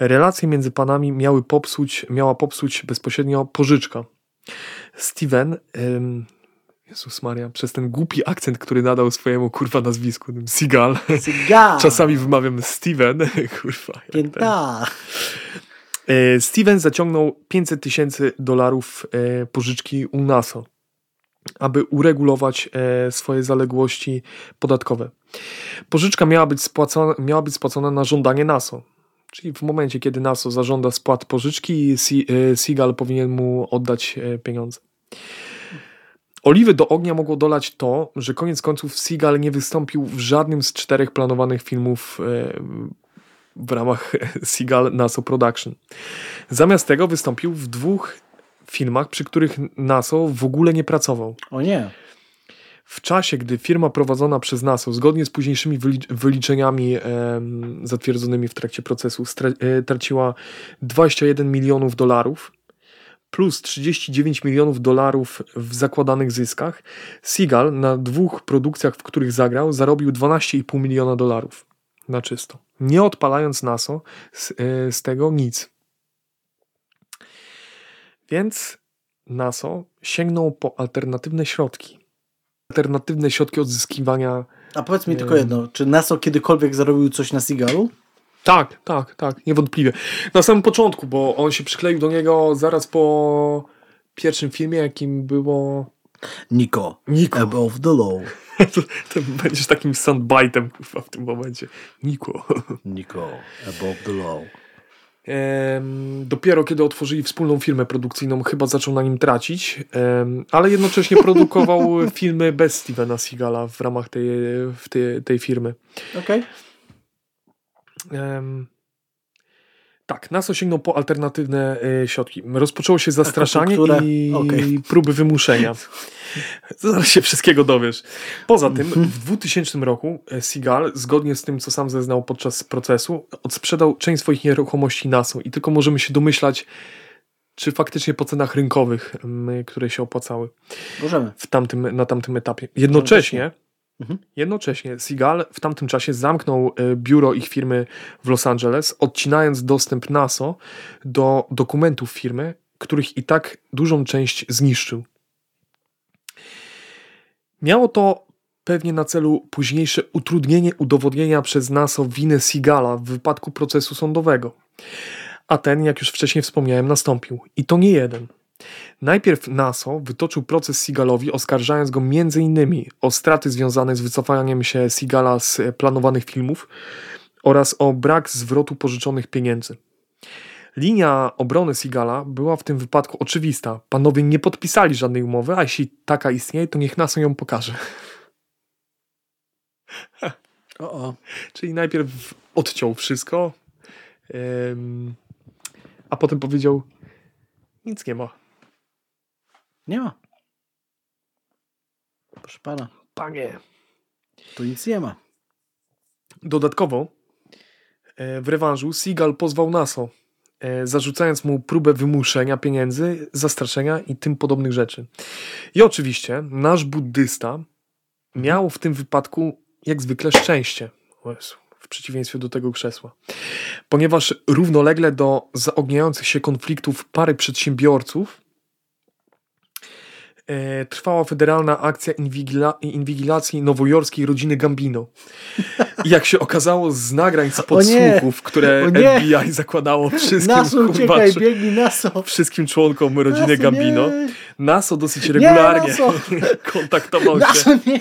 relacje między panami miały popsuć, miała popsuć bezpośrednio pożyczka. Steven, em, Jezus Maria, przez ten głupi akcent, który nadał swojemu kurwa nazwisku, tym Seagal, Cyga! <laughs> czasami wymawiam Steven, <laughs> kurwa. ten. Pięta! E, Steven zaciągnął 500 tysięcy dolarów e, pożyczki u NASA, aby uregulować e, swoje zaległości podatkowe. Pożyczka miała być spłacona, miała być spłacona na żądanie NASA. Czyli w momencie, kiedy NASA zażąda spłat pożyczki, Seagal powinien mu oddać e, pieniądze. Oliwy do ognia mogło dolać to, że koniec końców Seagal nie wystąpił w żadnym z czterech planowanych filmów e, w ramach <laughs> Seagal NASA Production. Zamiast tego wystąpił w dwóch filmach, przy których NASA w ogóle nie pracował. O nie. W czasie, gdy firma prowadzona przez NASA, zgodnie z późniejszymi wyli- wyliczeniami em, zatwierdzonymi w trakcie procesu, e, traciła 21 milionów dolarów plus 39 milionów dolarów w zakładanych zyskach, Seagal na dwóch produkcjach, w których zagrał, zarobił 12,5 miliona dolarów na czysto. Nie odpalając NASA z, e, z tego nic. Więc NASA sięgnął po alternatywne środki. Alternatywne środki odzyskiwania. A powiedz mi Nie tylko jedno. Czy Naso kiedykolwiek zarobił coś na Seagalu? Tak, tak, tak, niewątpliwie. Na samym początku, bo on się przykleił do niego zaraz po pierwszym filmie, jakim było. Niko. Niko. Above the law. <laughs> to, to będziesz takim soundbite'em w tym momencie. Niko. Niko. Above the law. Dopiero kiedy otworzyli wspólną firmę produkcyjną, chyba zaczął na nim tracić, ale jednocześnie <laughs> produkował filmy bez Stevena Seagala w ramach tej, tej, tej firmy. Okej. Em, tak, nas osiągnął po alternatywne e, środki. Rozpoczęło się zastraszanie i Okej. próby wymuszenia. <laughs> Zaraz się wszystkiego dowiesz. Poza tym Mhm. w 2000 roku e, Seagal, zgodnie z tym, co sam zeznał podczas procesu, odsprzedał część swoich nieruchomości NASA i tylko możemy się domyślać, czy faktycznie po cenach rynkowych, które się opłacały Możemy. w tamtym, na tamtym etapie. Jednocześnie. Jednocześnie Seagal w tamtym czasie zamknął e, biuro ich firmy w Los Angeles, odcinając dostęp NASA do dokumentów firmy, których i tak dużą część zniszczył. Miało to pewnie na celu późniejsze utrudnienie udowodnienia przez NASA winy Seagala w wypadku procesu sądowego. A ten, jak już wcześniej wspomniałem, nastąpił. I to nie jeden. Najpierw NATO wytoczył proces Seagalowi, oskarżając go m.in. o straty związane z wycofaniem się Seagala z e, planowanych filmów oraz o brak zwrotu pożyczonych pieniędzy. Linia obrony Seagala była w tym wypadku oczywista. Panowie nie podpisali żadnej umowy, a jeśli taka istnieje, to niech NASA ją pokaże. O, o. Czyli najpierw odciął wszystko, a potem powiedział: Nic nie ma. Nie ma. Proszę pana. Panie. Tu nic nie ma. Dodatkowo e, w rewanżu Seagal pozwał Naso, e, zarzucając mu próbę wymuszenia pieniędzy, zastraszenia i tym podobnych rzeczy. I oczywiście nasz buddysta miał w tym wypadku jak zwykle szczęście. Jezu, w przeciwieństwie do tego krzesła. Ponieważ równolegle do zaogniających się konfliktów pary przedsiębiorców trwała federalna akcja inwigila- inwigilacji nowojorskiej rodziny Gambino. I jak się okazało z nagrań z nie! podsłuchów, które nie! FBI zakładało wszystkim, Naso, kurwa, uciekaj, biegnij, Naso. wszystkim członkom rodziny Naso, Gambino. nie. Naso dosyć regularnie Naso! <laughs> kontaktował się Naso, nie.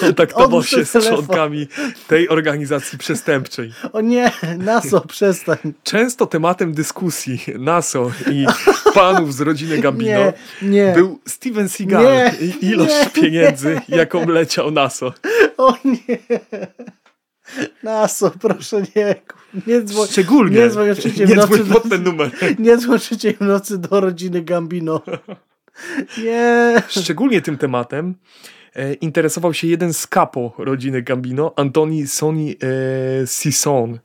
Kontaktował się z członkami tej organizacji przestępczej. O nie, Naso, przestań. Często tematem dyskusji NASO i panów z rodziny Gambino Nie, nie. był Steven Seagal Nie, i ilość pieniędzy, jaką leciał NASO. O nie. Naso, proszę nie. Nie dzwoń, Szczególnie nie dzwoń nie nocy dzwoń pod ten numer. nie dzwoń w nocy do rodziny Gambino. <laughs> Nie. Szczególnie tym tematem e, interesował się jeden z kapo rodziny Gambino, Antoni Soni e, Sison.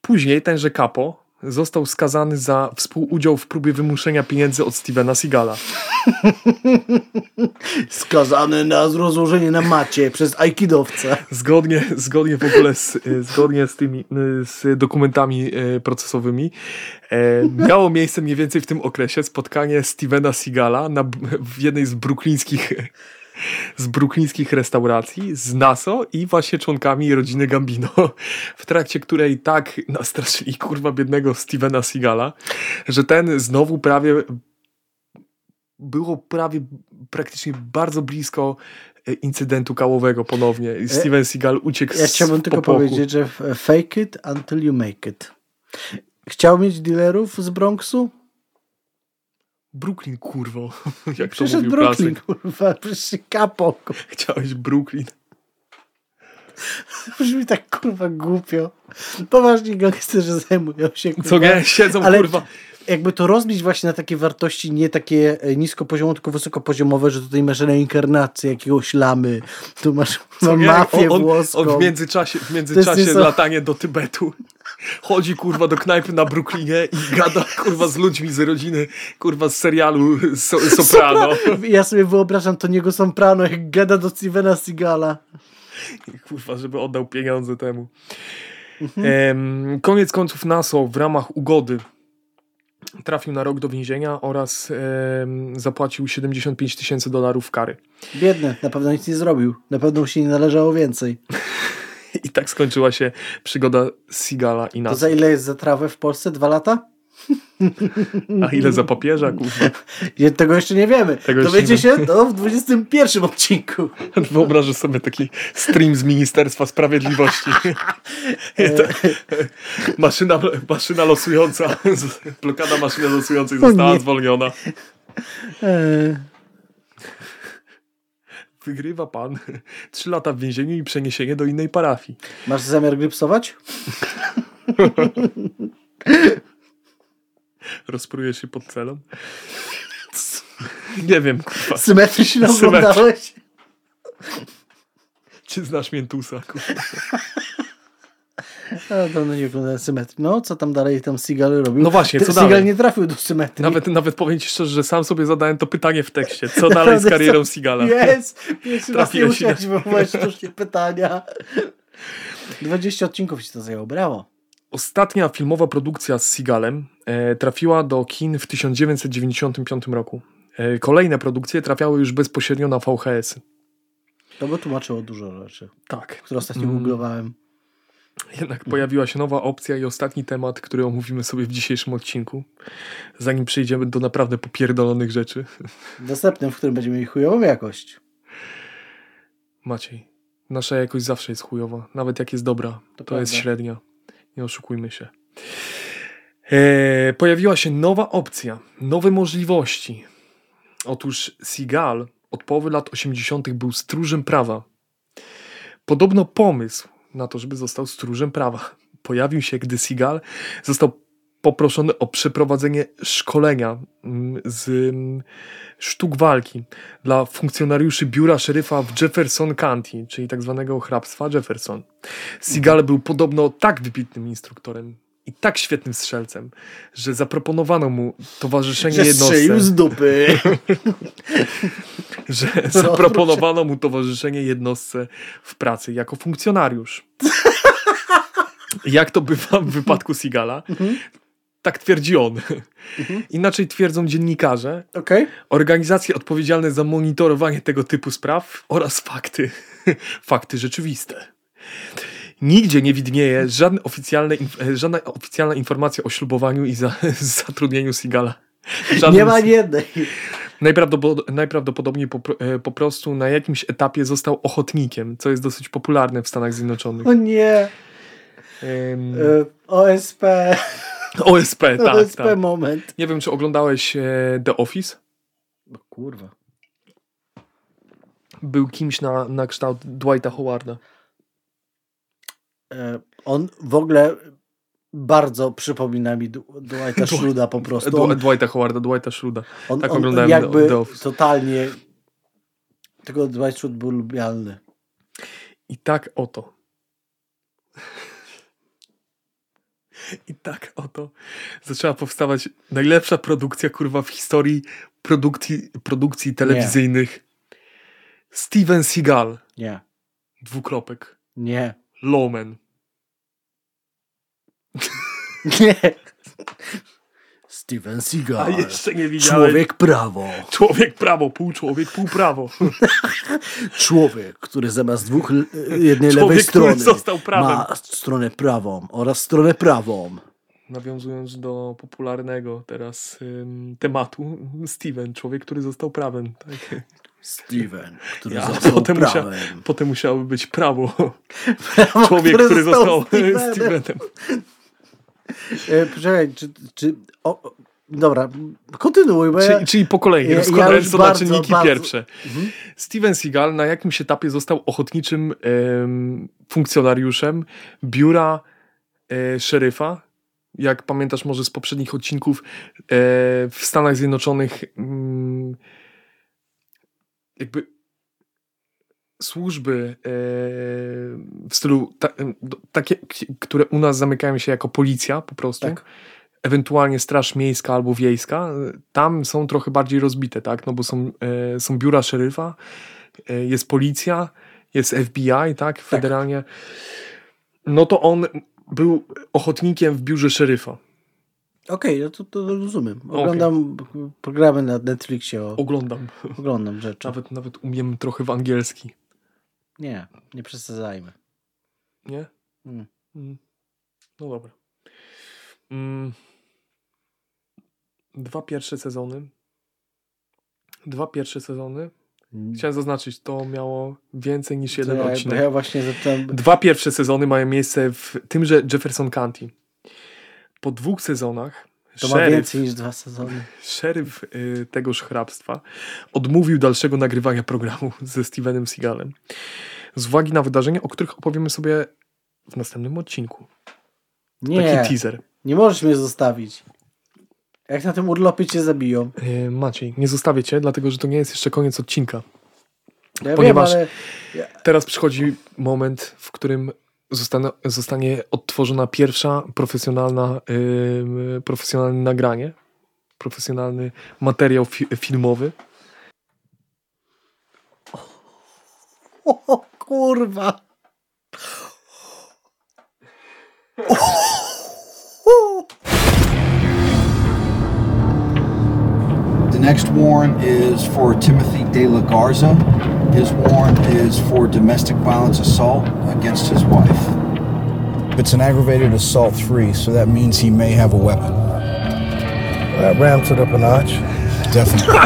Później tenże kapo został skazany za współudział w próbie wymuszenia pieniędzy od Stevena Seagala. <laughs> Skazany na rozłożenie na macie przez aikidowca. Zgodnie, zgodnie w ogóle z, e, zgodnie z tymi e, z dokumentami e, procesowymi miało miejsce mniej więcej w tym okresie spotkanie Stevena Seagala na, w jednej z bruklińskich z bruklińskich restauracji z Naso i właśnie członkami rodziny Gambino, w trakcie której tak nastraszyli kurwa biednego Stevena Seagala, że ten znowu prawie było prawie praktycznie bardzo blisko e, incydentu kałowego ponownie. I Steven Seagal uciekł Ja z chciałbym tylko powiedzieć, że fake it until you make it. Chciał mieć dealerów z Bronxu? Brooklyn, kurwo. <laughs> Jak to Przyszedł mówił Brooklyn, klasyk. kurwa, przecież kapo. kurwa. Chciałeś Brooklyn. Brzmi tak kurwa głupio. Poważni gangsterzy zajmują się kurwa. Co nie? Siedzą, Ale- kurwa. Jakby to rozbić właśnie na takie wartości nie takie e, niskopoziomowe, tylko wysokopoziomowe, że tutaj masz reinkarnację jakiegoś lamy, tu masz no, mafię on, włoską. on w międzyczasie, w międzyczasie latanie do Tybetu. Chodzi kurwa do knajpy na Brooklynie i gada kurwa z ludźmi z rodziny, kurwa z serialu so, <laughs> Soprano. Ja sobie wyobrażam to niego Soprano, jak gada do Stevena Seagala. Kurwa, żeby oddał pieniądze temu. Mhm. Em, koniec końców NASO w ramach ugody trafił na rok do więzienia oraz em, zapłacił 75 tysięcy dolarów kary. Biedny, na pewno nic nie zrobił. Na pewno mu się nie należało więcej. <laughs> I tak skończyła się przygoda Sigala i To NASO. za ile jest za trawę w Polsce? Dwa lata? A ile za papieża, kurwa? Tego jeszcze nie wiemy. Tego Dowiecie się to w 21 odcinku. <laughs> Wyobrażę sobie taki stream z Ministerstwa Sprawiedliwości. <laughs> maszyna, maszyna losująca, <laughs> blokada maszyny losującej została zwolniona. Wygrywa pan <laughs> trzy lata w więzieniu i przeniesienie do innej parafii. Masz zamiar grypsować? <laughs> Rozprujesz się pod celą. Nie wiem, kurwa. Symetrycznie Symetry- oglądałeś? Czy znasz Miętusa? Kurwa. A, dawno nie oglądałem symetrii. No, co tam dalej tam Seagal robił? No właśnie, co Seagal dalej? nie trafił do symetrii. Nawet, nawet powiem ci szczerze, że sam sobie zadałem to pytanie w tekście. Co <laughs> dalej z karierą Sigala? Jest! Pierwszy raz nie musiałeś wywołać sztucznie pytania. 20 odcinków ci to zajęło, brawo. Ostatnia filmowa produkcja z Seagalem e, trafiła do kin w 1995 roku. E, kolejne produkcje trafiały już bezpośrednio na VHS. To by tłumaczyło dużo rzeczy, Tak. które ostatnio Mm. googlowałem. Jednak pojawiła się nowa opcja i ostatni temat, który omówimy sobie w dzisiejszym odcinku. Zanim przejdziemy do naprawdę popierdolonych rzeczy. Następnym, w którym będziemy mieli chujową jakość. Maciej, nasza jakość zawsze jest chujowa. Nawet jak jest dobra, to, To jest średnia. Nie oszukujmy się. E, pojawiła się nowa opcja, nowe możliwości. Otóż Seagal od połowy lat 80. był stróżem prawa. Podobno pomysł na to, żeby został stróżem prawa, pojawił się, gdy Seagal został poproszony o przeprowadzenie szkolenia mm, z mm, sztuk walki dla funkcjonariuszy biura szeryfa w Jefferson County, czyli tak zwanego hrabstwa Jefferson. Seagal był podobno tak wybitnym instruktorem i tak świetnym strzelcem, że zaproponowano mu towarzyszenie Że jednostce. strzelił z dupy. <laughs> że zaproponowano mu towarzyszenie jednostce w pracy jako funkcjonariusz. Jak to bywa w wypadku Sigala? Tak twierdzi on. Inaczej twierdzą dziennikarze, Okej. organizacje odpowiedzialne za monitorowanie tego typu spraw oraz fakty. fakty rzeczywiste. Nigdzie nie widnieje żadne oficjalne, e, żadna oficjalna informacja o ślubowaniu i za, <laughs> zatrudnieniu Sigala. Żaden Nie ma ani jednej. Najprawdopod- najprawdopodobniej po, e, po prostu na jakimś etapie został ochotnikiem, co jest dosyć popularne w Stanach Zjednoczonych. O nie. Ym, E, OSP. OSP, <laughs> tak, OSP tak. moment. Nie wiem, czy oglądałeś The Office? No kurwa. Był kimś na, na kształt Dwighta Howarda. E, on w ogóle bardzo przypomina mi Dwighta Schruda po prostu. On, Dwighta Howarda, Dwighta Schruda. on, tak on oglądałem jakby The- Office. totalnie tylko Dwight Schrute był lubialny. I tak oto. I tak oto zaczęła powstawać najlepsza produkcja, kurwa, w historii produkcji, produkcji telewizyjnych. Steven Seagal. Nie. Dwukropek. Nie. Lowman. <laughs> Nie. Steven A Seagal. jeszcze nie widziałem. Człowiek prawo. Człowiek prawo, pół człowiek, pół prawo. <laughs> Człowiek, który zamiast dwóch jednej Człowiek, lewej który strony został prawem. ma stronę prawą oraz stronę prawą. Nawiązując do popularnego teraz ym, tematu, Steven, człowiek, który został prawem. Tak? Steven, który Ja, został potem, musia, prawem. potem musiałoby być prawo. <laughs> Prawo, Człowiek, który został Stevenem. Stevenem. E, Poczekaj, czy... czy o, dobra, kontynuuj, bo ja... Czyli, czyli po kolei, Ja- ja rozkładając już to na czynniki bardzo- pierwsze. Steven Seagal na jakimś etapie został ochotniczym em, funkcjonariuszem biura e, szeryfa. Jak pamiętasz może z poprzednich odcinków e, w Stanach Zjednoczonych mm, jakby służby e, w stylu ta, do- takie, które u nas zamykają się jako policja po prostu. Tak. Ewentualnie straż miejska albo wiejska, e, tam są trochę bardziej rozbite, tak? No bo są, e, są biura szeryfa, e, jest policja, jest FBI, tak? Federalnie. No to on był ochotnikiem w biurze szeryfa. Okej, no to, to rozumiem. Oglądam programy na Netflixie, o, Oglądam. oglądam rzeczy. Nawet, nawet umiem trochę w angielski. Nie, nie przesadzajmy. Nie? Mm. Mm. No dobra. Mm. Dwa pierwsze sezony. Dwa pierwsze sezony. Chciałem zaznaczyć, to miało więcej niż jeden ja, odcinek. ja właśnie zacząłem... Dwa pierwsze sezony mają miejsce w tymże Jefferson County. Po dwóch sezonach To ma szeryf, więcej niż dwa sezony. szeryf y, tegoż hrabstwa odmówił dalszego nagrywania programu ze Stevenem Seagalem. Z uwagi na wydarzenia, o których opowiemy sobie w następnym odcinku. Nie, Taki teaser. nie możesz mnie zostawić. Jak na tym urlopie cię zabiją. Y, Maciej, nie zostawię cię, dlatego że to nie jest jeszcze koniec odcinka. Ja Ponieważ- wiem, ale... Teraz przychodzi moment, w którym zostanie, zostanie odtworzona pierwsza profesjonalna, yy, profesjonalne nagranie, profesjonalny materiał fi filmowy. O, kurwa. The next warrant is for Timothy De La Garza. His warrant is for domestic violence assault against his wife. It's an aggravated assault three, so that means he may have a weapon. That ramps it up a notch. Definitely.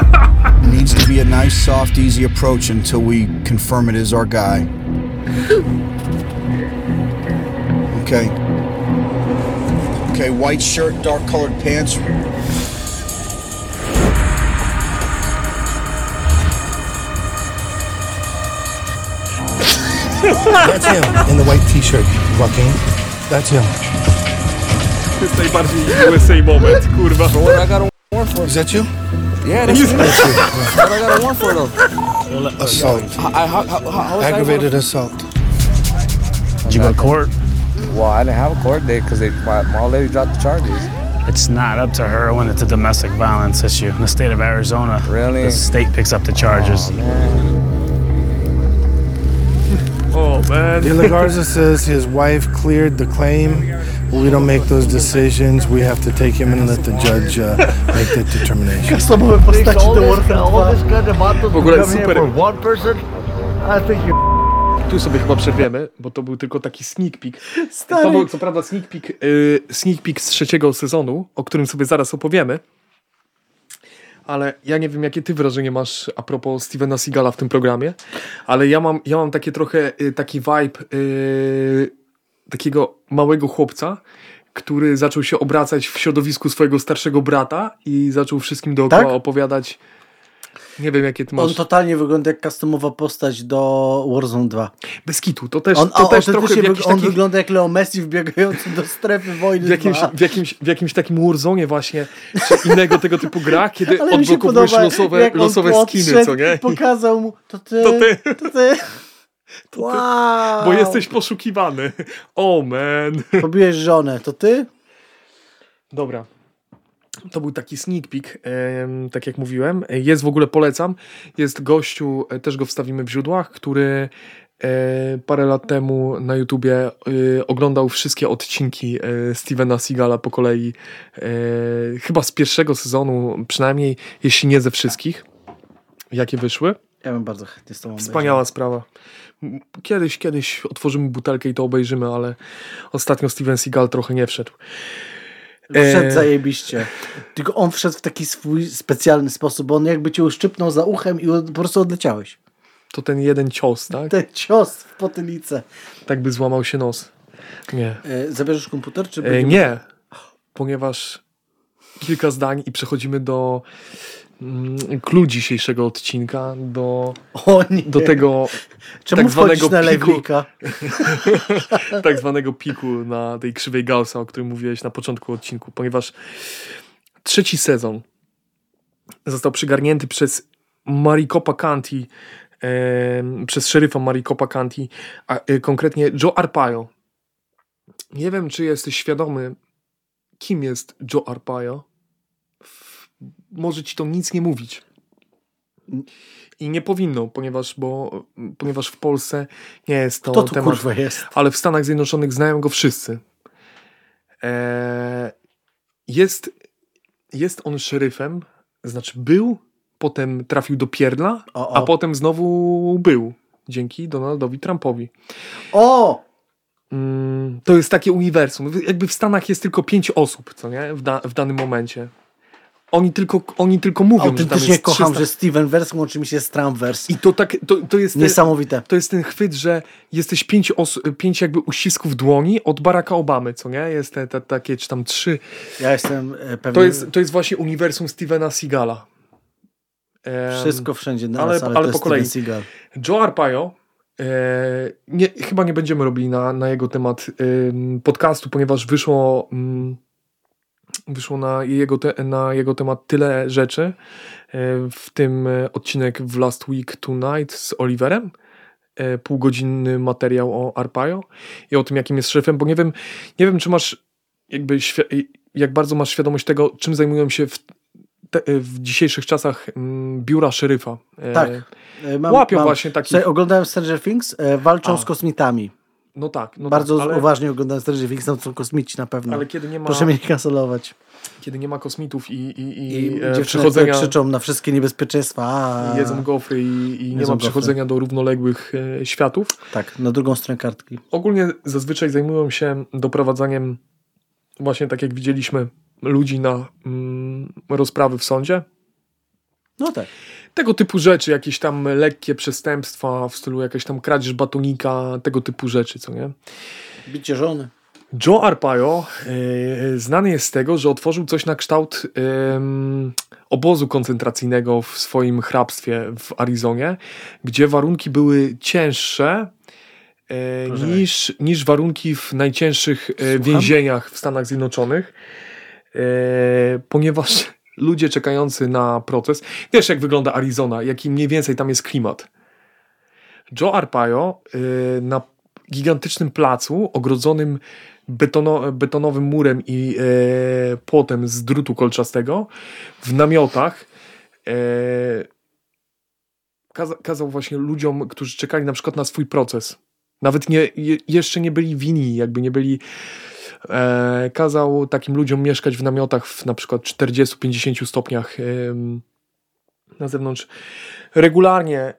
It <laughs> needs to be a nice, soft, easy approach until we confirm it is our guy. Okay. Okay, white shirt, dark colored pants. That's him in the white t-shirt, Joaquin. That's him. To jest najbardziej USA moment, kurwa. What I got a warrant for? Is that you? Yeah, that's me. What I got a warrant for though? Assault. I, I how, how, how, how is that Aggravated assault. Did you go to court? Well, I didn't have a court date because my, my old lady dropped the charges. It's not up to her when it's a domestic violence issue. In the state of Arizona, Really? the state picks up the charges. Oh, man. De La Garza says his wife cleared the claim. We don't make those decisions. We have to take him and let the judge uh, make that determination. Customowe postaci do Warcraft 2. W ogóle super. Tu sobie chyba przerwiemy, bo to był tylko taki sneak peek. Stary. To był co prawda sneak peek, y, sneak peek z trzeciego sezonu, o którym sobie zaraz opowiemy. Ale ja nie wiem, jakie ty wrażenie masz a propos Stevena Seagala w tym programie, ale ja mam, ja mam takie trochę y, taki vibe y, takiego małego chłopca, który zaczął się obracać w środowisku swojego starszego brata i zaczął wszystkim dookoła Tak? opowiadać. Nie wiem, jakie ty masz. On totalnie wygląda jak customowa postać do Warzone 2. Bez kitu, to też, On, to też autentycznie trochę w wyg- jakiś on wygląda jak Leo Messi wbiegający do strefy wojny w jakimś, 2. w, jakimś, w jakimś takim Warzone właśnie, czy innego tego typu gra, <laughs> kiedy Ale się odblokowujesz podoba, losowe, losowe skiny, co nie? Pokazał mu, to ty, To ty. to ty. <laughs> To ty, Wow. Bo jesteś poszukiwany. <laughs> Oh man. Pobiłeś żonę, to ty? Dobra. To był taki sneak peek, tak jak mówiłem. Jest w ogóle, polecam. Jest gościu, e, też go wstawimy w źródłach, który e, parę lat temu na YouTubie e, oglądał wszystkie odcinki Stevena Seagala po kolei. Chyba z pierwszego sezonu, przynajmniej, jeśli nie ze wszystkich, jakie wyszły. Ja bym bardzo chętnie z tobą Wspaniała sprawa. M- Kiedyś, kiedyś otworzymy butelkę i to obejrzymy, ale ostatnio Steven Seagal trochę nie wszedł. Wszedł E, zajebiście. Tylko on wszedł w taki swój specjalny sposób, bo on jakby cię uszczypnął za uchem i po prostu odleciałeś. To ten jeden cios, tak? Ten cios w potylicę. Tak by złamał się nos. Nie. E, zabierzesz komputer, czy E, będziemy- nie, ponieważ kilka zdań i przechodzimy do clue dzisiejszego odcinka, do, do tego Czemu tak zwanego na piku, <laughs> tak zwanego piku na tej krzywej Gaussa, o którym mówiłeś na początku odcinku, ponieważ trzeci sezon został przygarnięty przez Maricopa County, em, przez szeryfa Maricopa County, a e, konkretnie Joe Arpaio. Nie wiem, czy jesteś świadomy, kim jest Joe Arpaio. Może ci to nic nie mówić. I nie powinno, ponieważ, bo, ponieważ w Polsce nie jest to Kto tu temat kurwa jest? ale w Stanach Zjednoczonych znają go wszyscy. Eee, jest, jest on szeryfem, znaczy był, potem trafił do pierdla, O, o. a potem znowu był, dzięki Donaldowi Trumpowi. O! Mm, to jest takie uniwersum. Jakby w Stanach jest tylko pięć osób, co nie? W, da, w danym momencie. Oni tylko, oni tylko mówią, że tam Autentycznie jest kocham, 300. że Steven Verse łączy mi się z Trumpverse. I to tak, to, to jest... te- Niesamowite. to jest ten chwyt, że jesteś pięć, os- pięć jakby uścisków dłoni od Baracka Obamy, co nie? Jest te, te, takie, czy tam trzy. Ja jestem e, pewny. To jest, to jest właśnie uniwersum Stevena Seagala. Wszystko wszędzie naraz, ale- ale, po kolei. Steven Seagal. Joe Arpaio, e, nie, chyba nie będziemy robili na, na jego temat em, podcastu, ponieważ wyszło, mm, wyszło na, jego te, na jego temat tyle rzeczy, e, w tym e, odcinek w Last Week Tonight z Oliverem, e, półgodzinny materiał o Arpaio i o tym, jakim jest szefem, bo nie wiem, nie wiem czy masz jakby, jak bardzo masz świadomość tego, czym zajmują się w, te, w dzisiejszych czasach mm, biura szeryfa. Tak. E, Mam, Łapią mam, właśnie takich... Oglądałem Stranger Things, e, walczą A. z kosmitami. No tak, no Bardzo tak, ale, uważnie oglądałem Stranger Things, tam są kosmici na pewno. ale kiedy nie ma, Proszę mnie nie kancelować. kiedy nie ma kosmitów i, i, i, I e, które krzyczą na wszystkie niebezpieczeństwa. A, jedzą gofry i, i nie ma przechodzenia do równoległych e, światów. Tak, na drugą stronę kartki. Ogólnie zazwyczaj zajmują się doprowadzaniem, właśnie tak jak widzieliśmy, ludzi na mm, rozprawy w sądzie. No tak. Tego typu rzeczy, jakieś tam lekkie przestępstwa w stylu jakaś tam kradzież batonika, tego typu rzeczy, co nie? Bicie żony. Joe Arpaio e, znany jest z tego, że otworzył coś na kształt obozu koncentracyjnego w swoim hrabstwie w Arizonie, gdzie warunki były cięższe e, niż, niż warunki w najcięższych e, więzieniach w Stanach Zjednoczonych, e, ponieważ ludzie czekający na proces, wiesz jak wygląda Arizona, jaki mniej więcej tam jest klimat. Joe Arpaio e, na gigantycznym placu ogrodzonym betono, betonowym murem i e, płotem z drutu kolczastego w namiotach e, kaza, kazał właśnie ludziom, którzy czekali na przykład na swój proces. Nawet nie, je, jeszcze nie byli winni, jakby nie byli. E, kazał takim ludziom mieszkać w namiotach w na przykład 40-50 stopniach em, na zewnątrz. Regularnie e,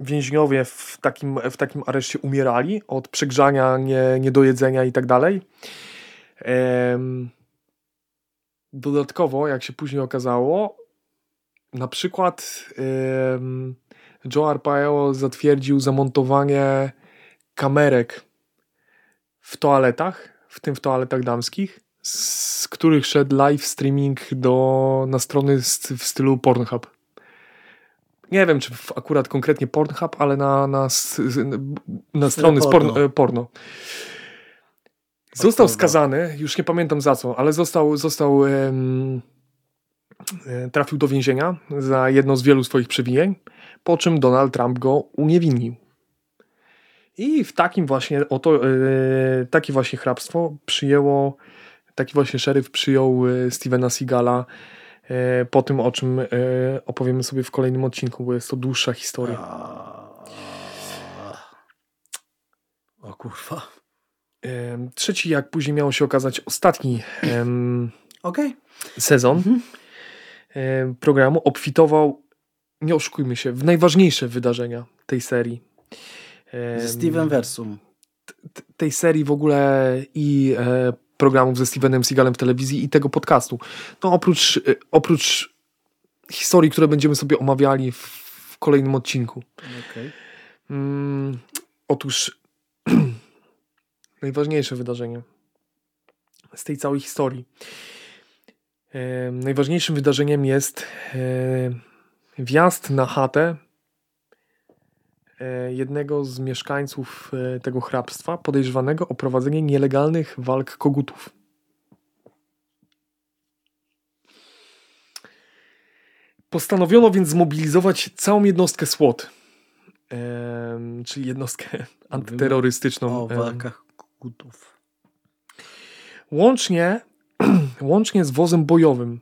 więźniowie w takim, w takim areszcie umierali od przegrzania, nie, niedojedzenia i tak dalej. Dodatkowo, jak się później okazało, na przykład Joe Arpaio zatwierdził zamontowanie kamerek w toaletach, w tym w toaletach damskich, z których szedł live streaming do, na strony st- w stylu Pornhub. Nie wiem, czy akurat konkretnie Pornhub, ale na, na, na strony z porno. porno. e. Został skazany, już nie pamiętam za co, ale został, został e, trafił do więzienia za jedno z wielu swoich przewinień, po czym Donald Trump go uniewinnił. I w takim właśnie oto, e, takie właśnie hrabstwo przyjęło, taki właśnie szeryf przyjął e, Stevena Seagala e, po tym, o czym e, opowiemy sobie w kolejnym odcinku, bo jest to dłuższa historia. O kurwa. Trzeci, jak później miało się okazać, ostatni Okej. sezon em, programu obfitował, nie oszukujmy się, w najważniejsze wydarzenia tej serii. Ze Steven Versum. tej serii w ogóle i e, programów ze Stevenem Seagalem w telewizji i tego podcastu. No oprócz, e, oprócz historii, które będziemy sobie omawiali w, kolejnym odcinku. Okej. Mm, otóż <clears throat> najważniejsze wydarzenie z tej całej historii. E, najważniejszym wydarzeniem jest e, wjazd na chatę jednego z mieszkańców e, tego hrabstwa podejrzewanego o prowadzenie nielegalnych walk kogutów. Postanowiono więc zmobilizować całą jednostkę SWAT, em, czyli jednostkę antyterrorystyczną. O walkach kutów. Łącznie, <clears throat> łącznie z wozem bojowym,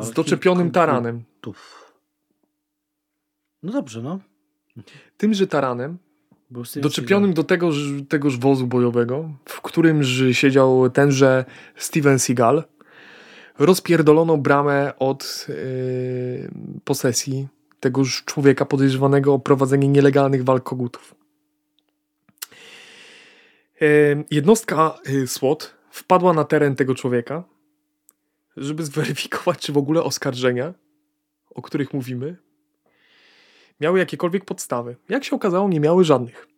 z doczepionym taranem. No dobrze, no. Tymże taranem, doczepionym do tegoż, tegoż wozu bojowego, w którym siedział tenże Steven Seagal, rozpierdolono bramę od yy, posesji tegoż człowieka podejrzewanego o prowadzenie nielegalnych walk kogutów. Yy, jednostka yy, SWAT wpadła na teren tego człowieka, żeby zweryfikować, czy w ogóle oskarżenia, o których mówimy, miały jakiekolwiek podstawy. Jak się okazało, nie miały żadnych.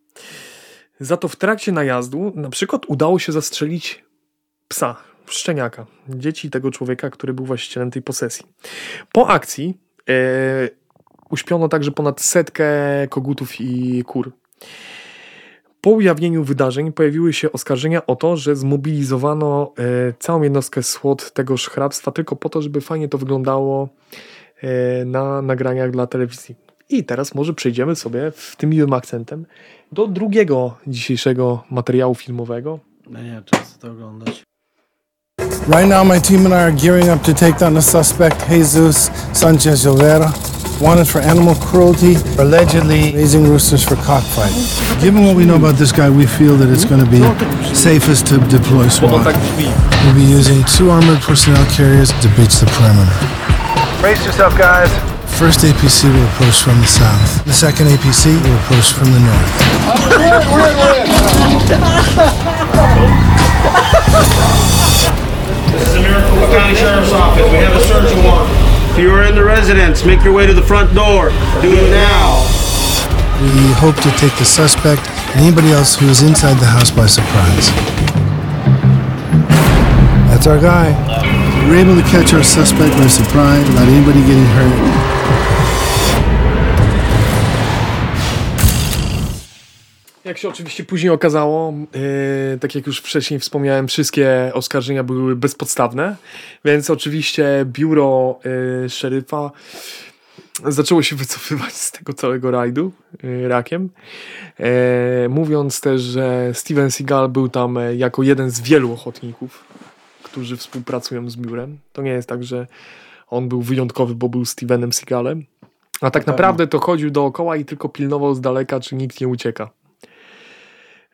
Za to w trakcie najazdu na przykład udało się zastrzelić psa, szczeniaka, dzieci tego człowieka, który był właścicielem tej posesji. Po akcji e, uśpiono także ponad setkę kogutów i kur. Po ujawnieniu wydarzeń pojawiły się oskarżenia o to, że zmobilizowano e, całą jednostkę SWAT tegoż hrabstwa tylko po to, żeby fajnie to wyglądało e, na nagraniach dla telewizji. I teraz może przejdziemy sobie w tym miłym akcentem do drugiego dzisiejszego materiału filmowego. No nie, czas to oglądać. Right now, my team and I are gearing up to take down the suspect, Jesus Sanchez Olvera, wanted for animal cruelty, allegedly raising roosters for cockfighting. Given what we know about this guy, we feel that it's going to be safest to deploy SWAT. tak. We'll be using two armored personnel carriers to breach the perimeter. Brace yourself, guys. First APC will approach from the south. The second APC will approach from the north. This is the Maricopa County Sheriff's Office. We have a search warrant. If you are in the residence, make your way to the front door. Do it now. We hope to take the suspect and anybody else who is inside the house by surprise. That's our guy. We're able to catch our suspect by surprise without anybody getting hurt. Jak się oczywiście później okazało, yy, tak jak już wcześniej wspomniałem, wszystkie oskarżenia były bezpodstawne, więc oczywiście biuro yy, szeryfa zaczęło się wycofywać z tego całego rajdu yy, rakiem, yy, mówiąc też, że Steven Seagal był tam yy, jako jeden z wielu ochotników, którzy współpracują z biurem. To nie jest tak, że on był wyjątkowy, bo był Stevenem Seagalem, a tak naprawdę to chodził dookoła i tylko pilnował z daleka, czy nikt nie ucieka.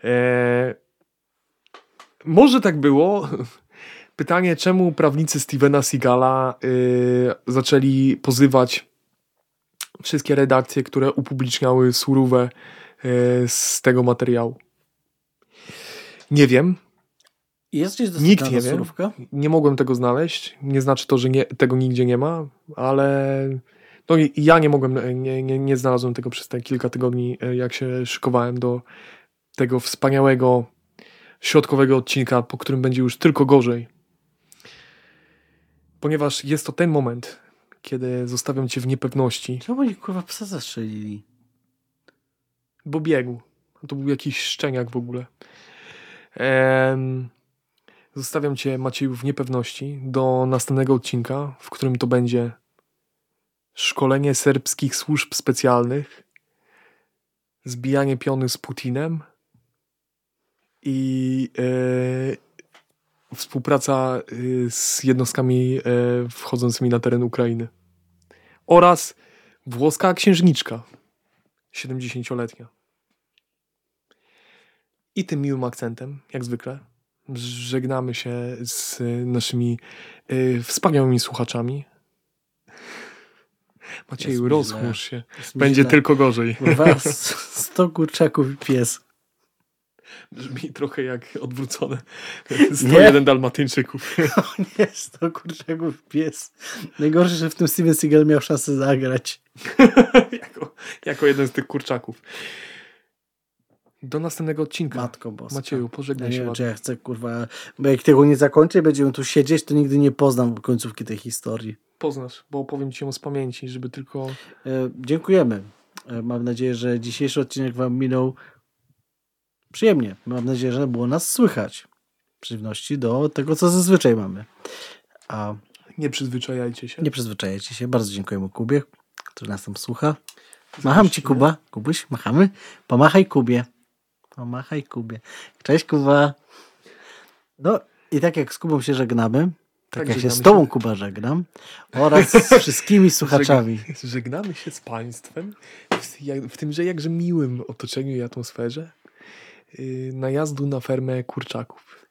Eee, może tak było. <laughs> Pytanie, czemu prawnicy Stevena Seagala yy, zaczęli pozywać wszystkie redakcje, które upubliczniały surówę yy, z tego materiału? Nie wiem. Jest gdzieś Nikt nie wie. surówka? Nie mogłem tego znaleźć. Nie znaczy to, że nie, tego nigdzie nie ma, ale no ja nie mogłem, nie, nie, nie znalazłem tego przez te kilka tygodni, e, jak się szykowałem do tego wspaniałego środkowego odcinka, po którym będzie już tylko gorzej. Ponieważ jest to ten moment, kiedy zostawiam cię w niepewności, Czemu oni kurwa psa zastrzelili? bo biegł. To był jakiś szczeniak w ogóle. Em, zostawiam cię, Macieju, w niepewności do następnego odcinka, w którym to będzie szkolenie serbskich służb specjalnych, zbijanie piony z Putinem i e, współpraca e, z jednostkami e, wchodzącymi na teren Ukrainy. Oraz włoska księżniczka, 70-letnia. I tym miłym akcentem, jak zwykle, żegnamy się z naszymi y, wspaniałymi słuchaczami. Macieju, rozchmurz się. Jest Będzie źle. tylko gorzej. Kurwa, s- 100 kurczaków i pies. Brzmi trochę jak odwrócone 101 dalmatyńczyków. <laughs> Nie, 100 kurczaków pies. Najgorsze, że w tym Steven Seagal miał szansę zagrać. <laughs> jako, jako jeden z tych kurczaków. Do następnego odcinka. Matko boska. Macieju, Ja pożegnaj nie się ładnie. czy ja chcę, kurwa, bo jak tego nie zakończę i będziemy tu siedzieć, to nigdy nie poznam końcówki tej historii. Poznasz, bo opowiem ci ją z pamięci, żeby tylko... E, dziękujemy. E, mam nadzieję, że dzisiejszy odcinek wam minął przyjemnie. Mam nadzieję, że było nas słychać. W przeciwności do tego, co zazwyczaj mamy. A Nie przyzwyczajajcie się. nie przyzwyczajajcie się. Bardzo dziękujemy Kubie, który nas tam słucha. Macham ci, Kuba. Kubuś, machamy? Pomachaj Kubie. Pomachaj Kubie. Cześć, Kuba. No i tak jak z Kubą się żegnamy, tak, Tak, jak się z Tobą, się. Kuba, żegnam oraz z <laughs> wszystkimi słuchaczami. Żeg- żegnamy się z Państwem w, w tymże jakże miłym otoczeniu i atmosferze najazdu na fermę kurczaków.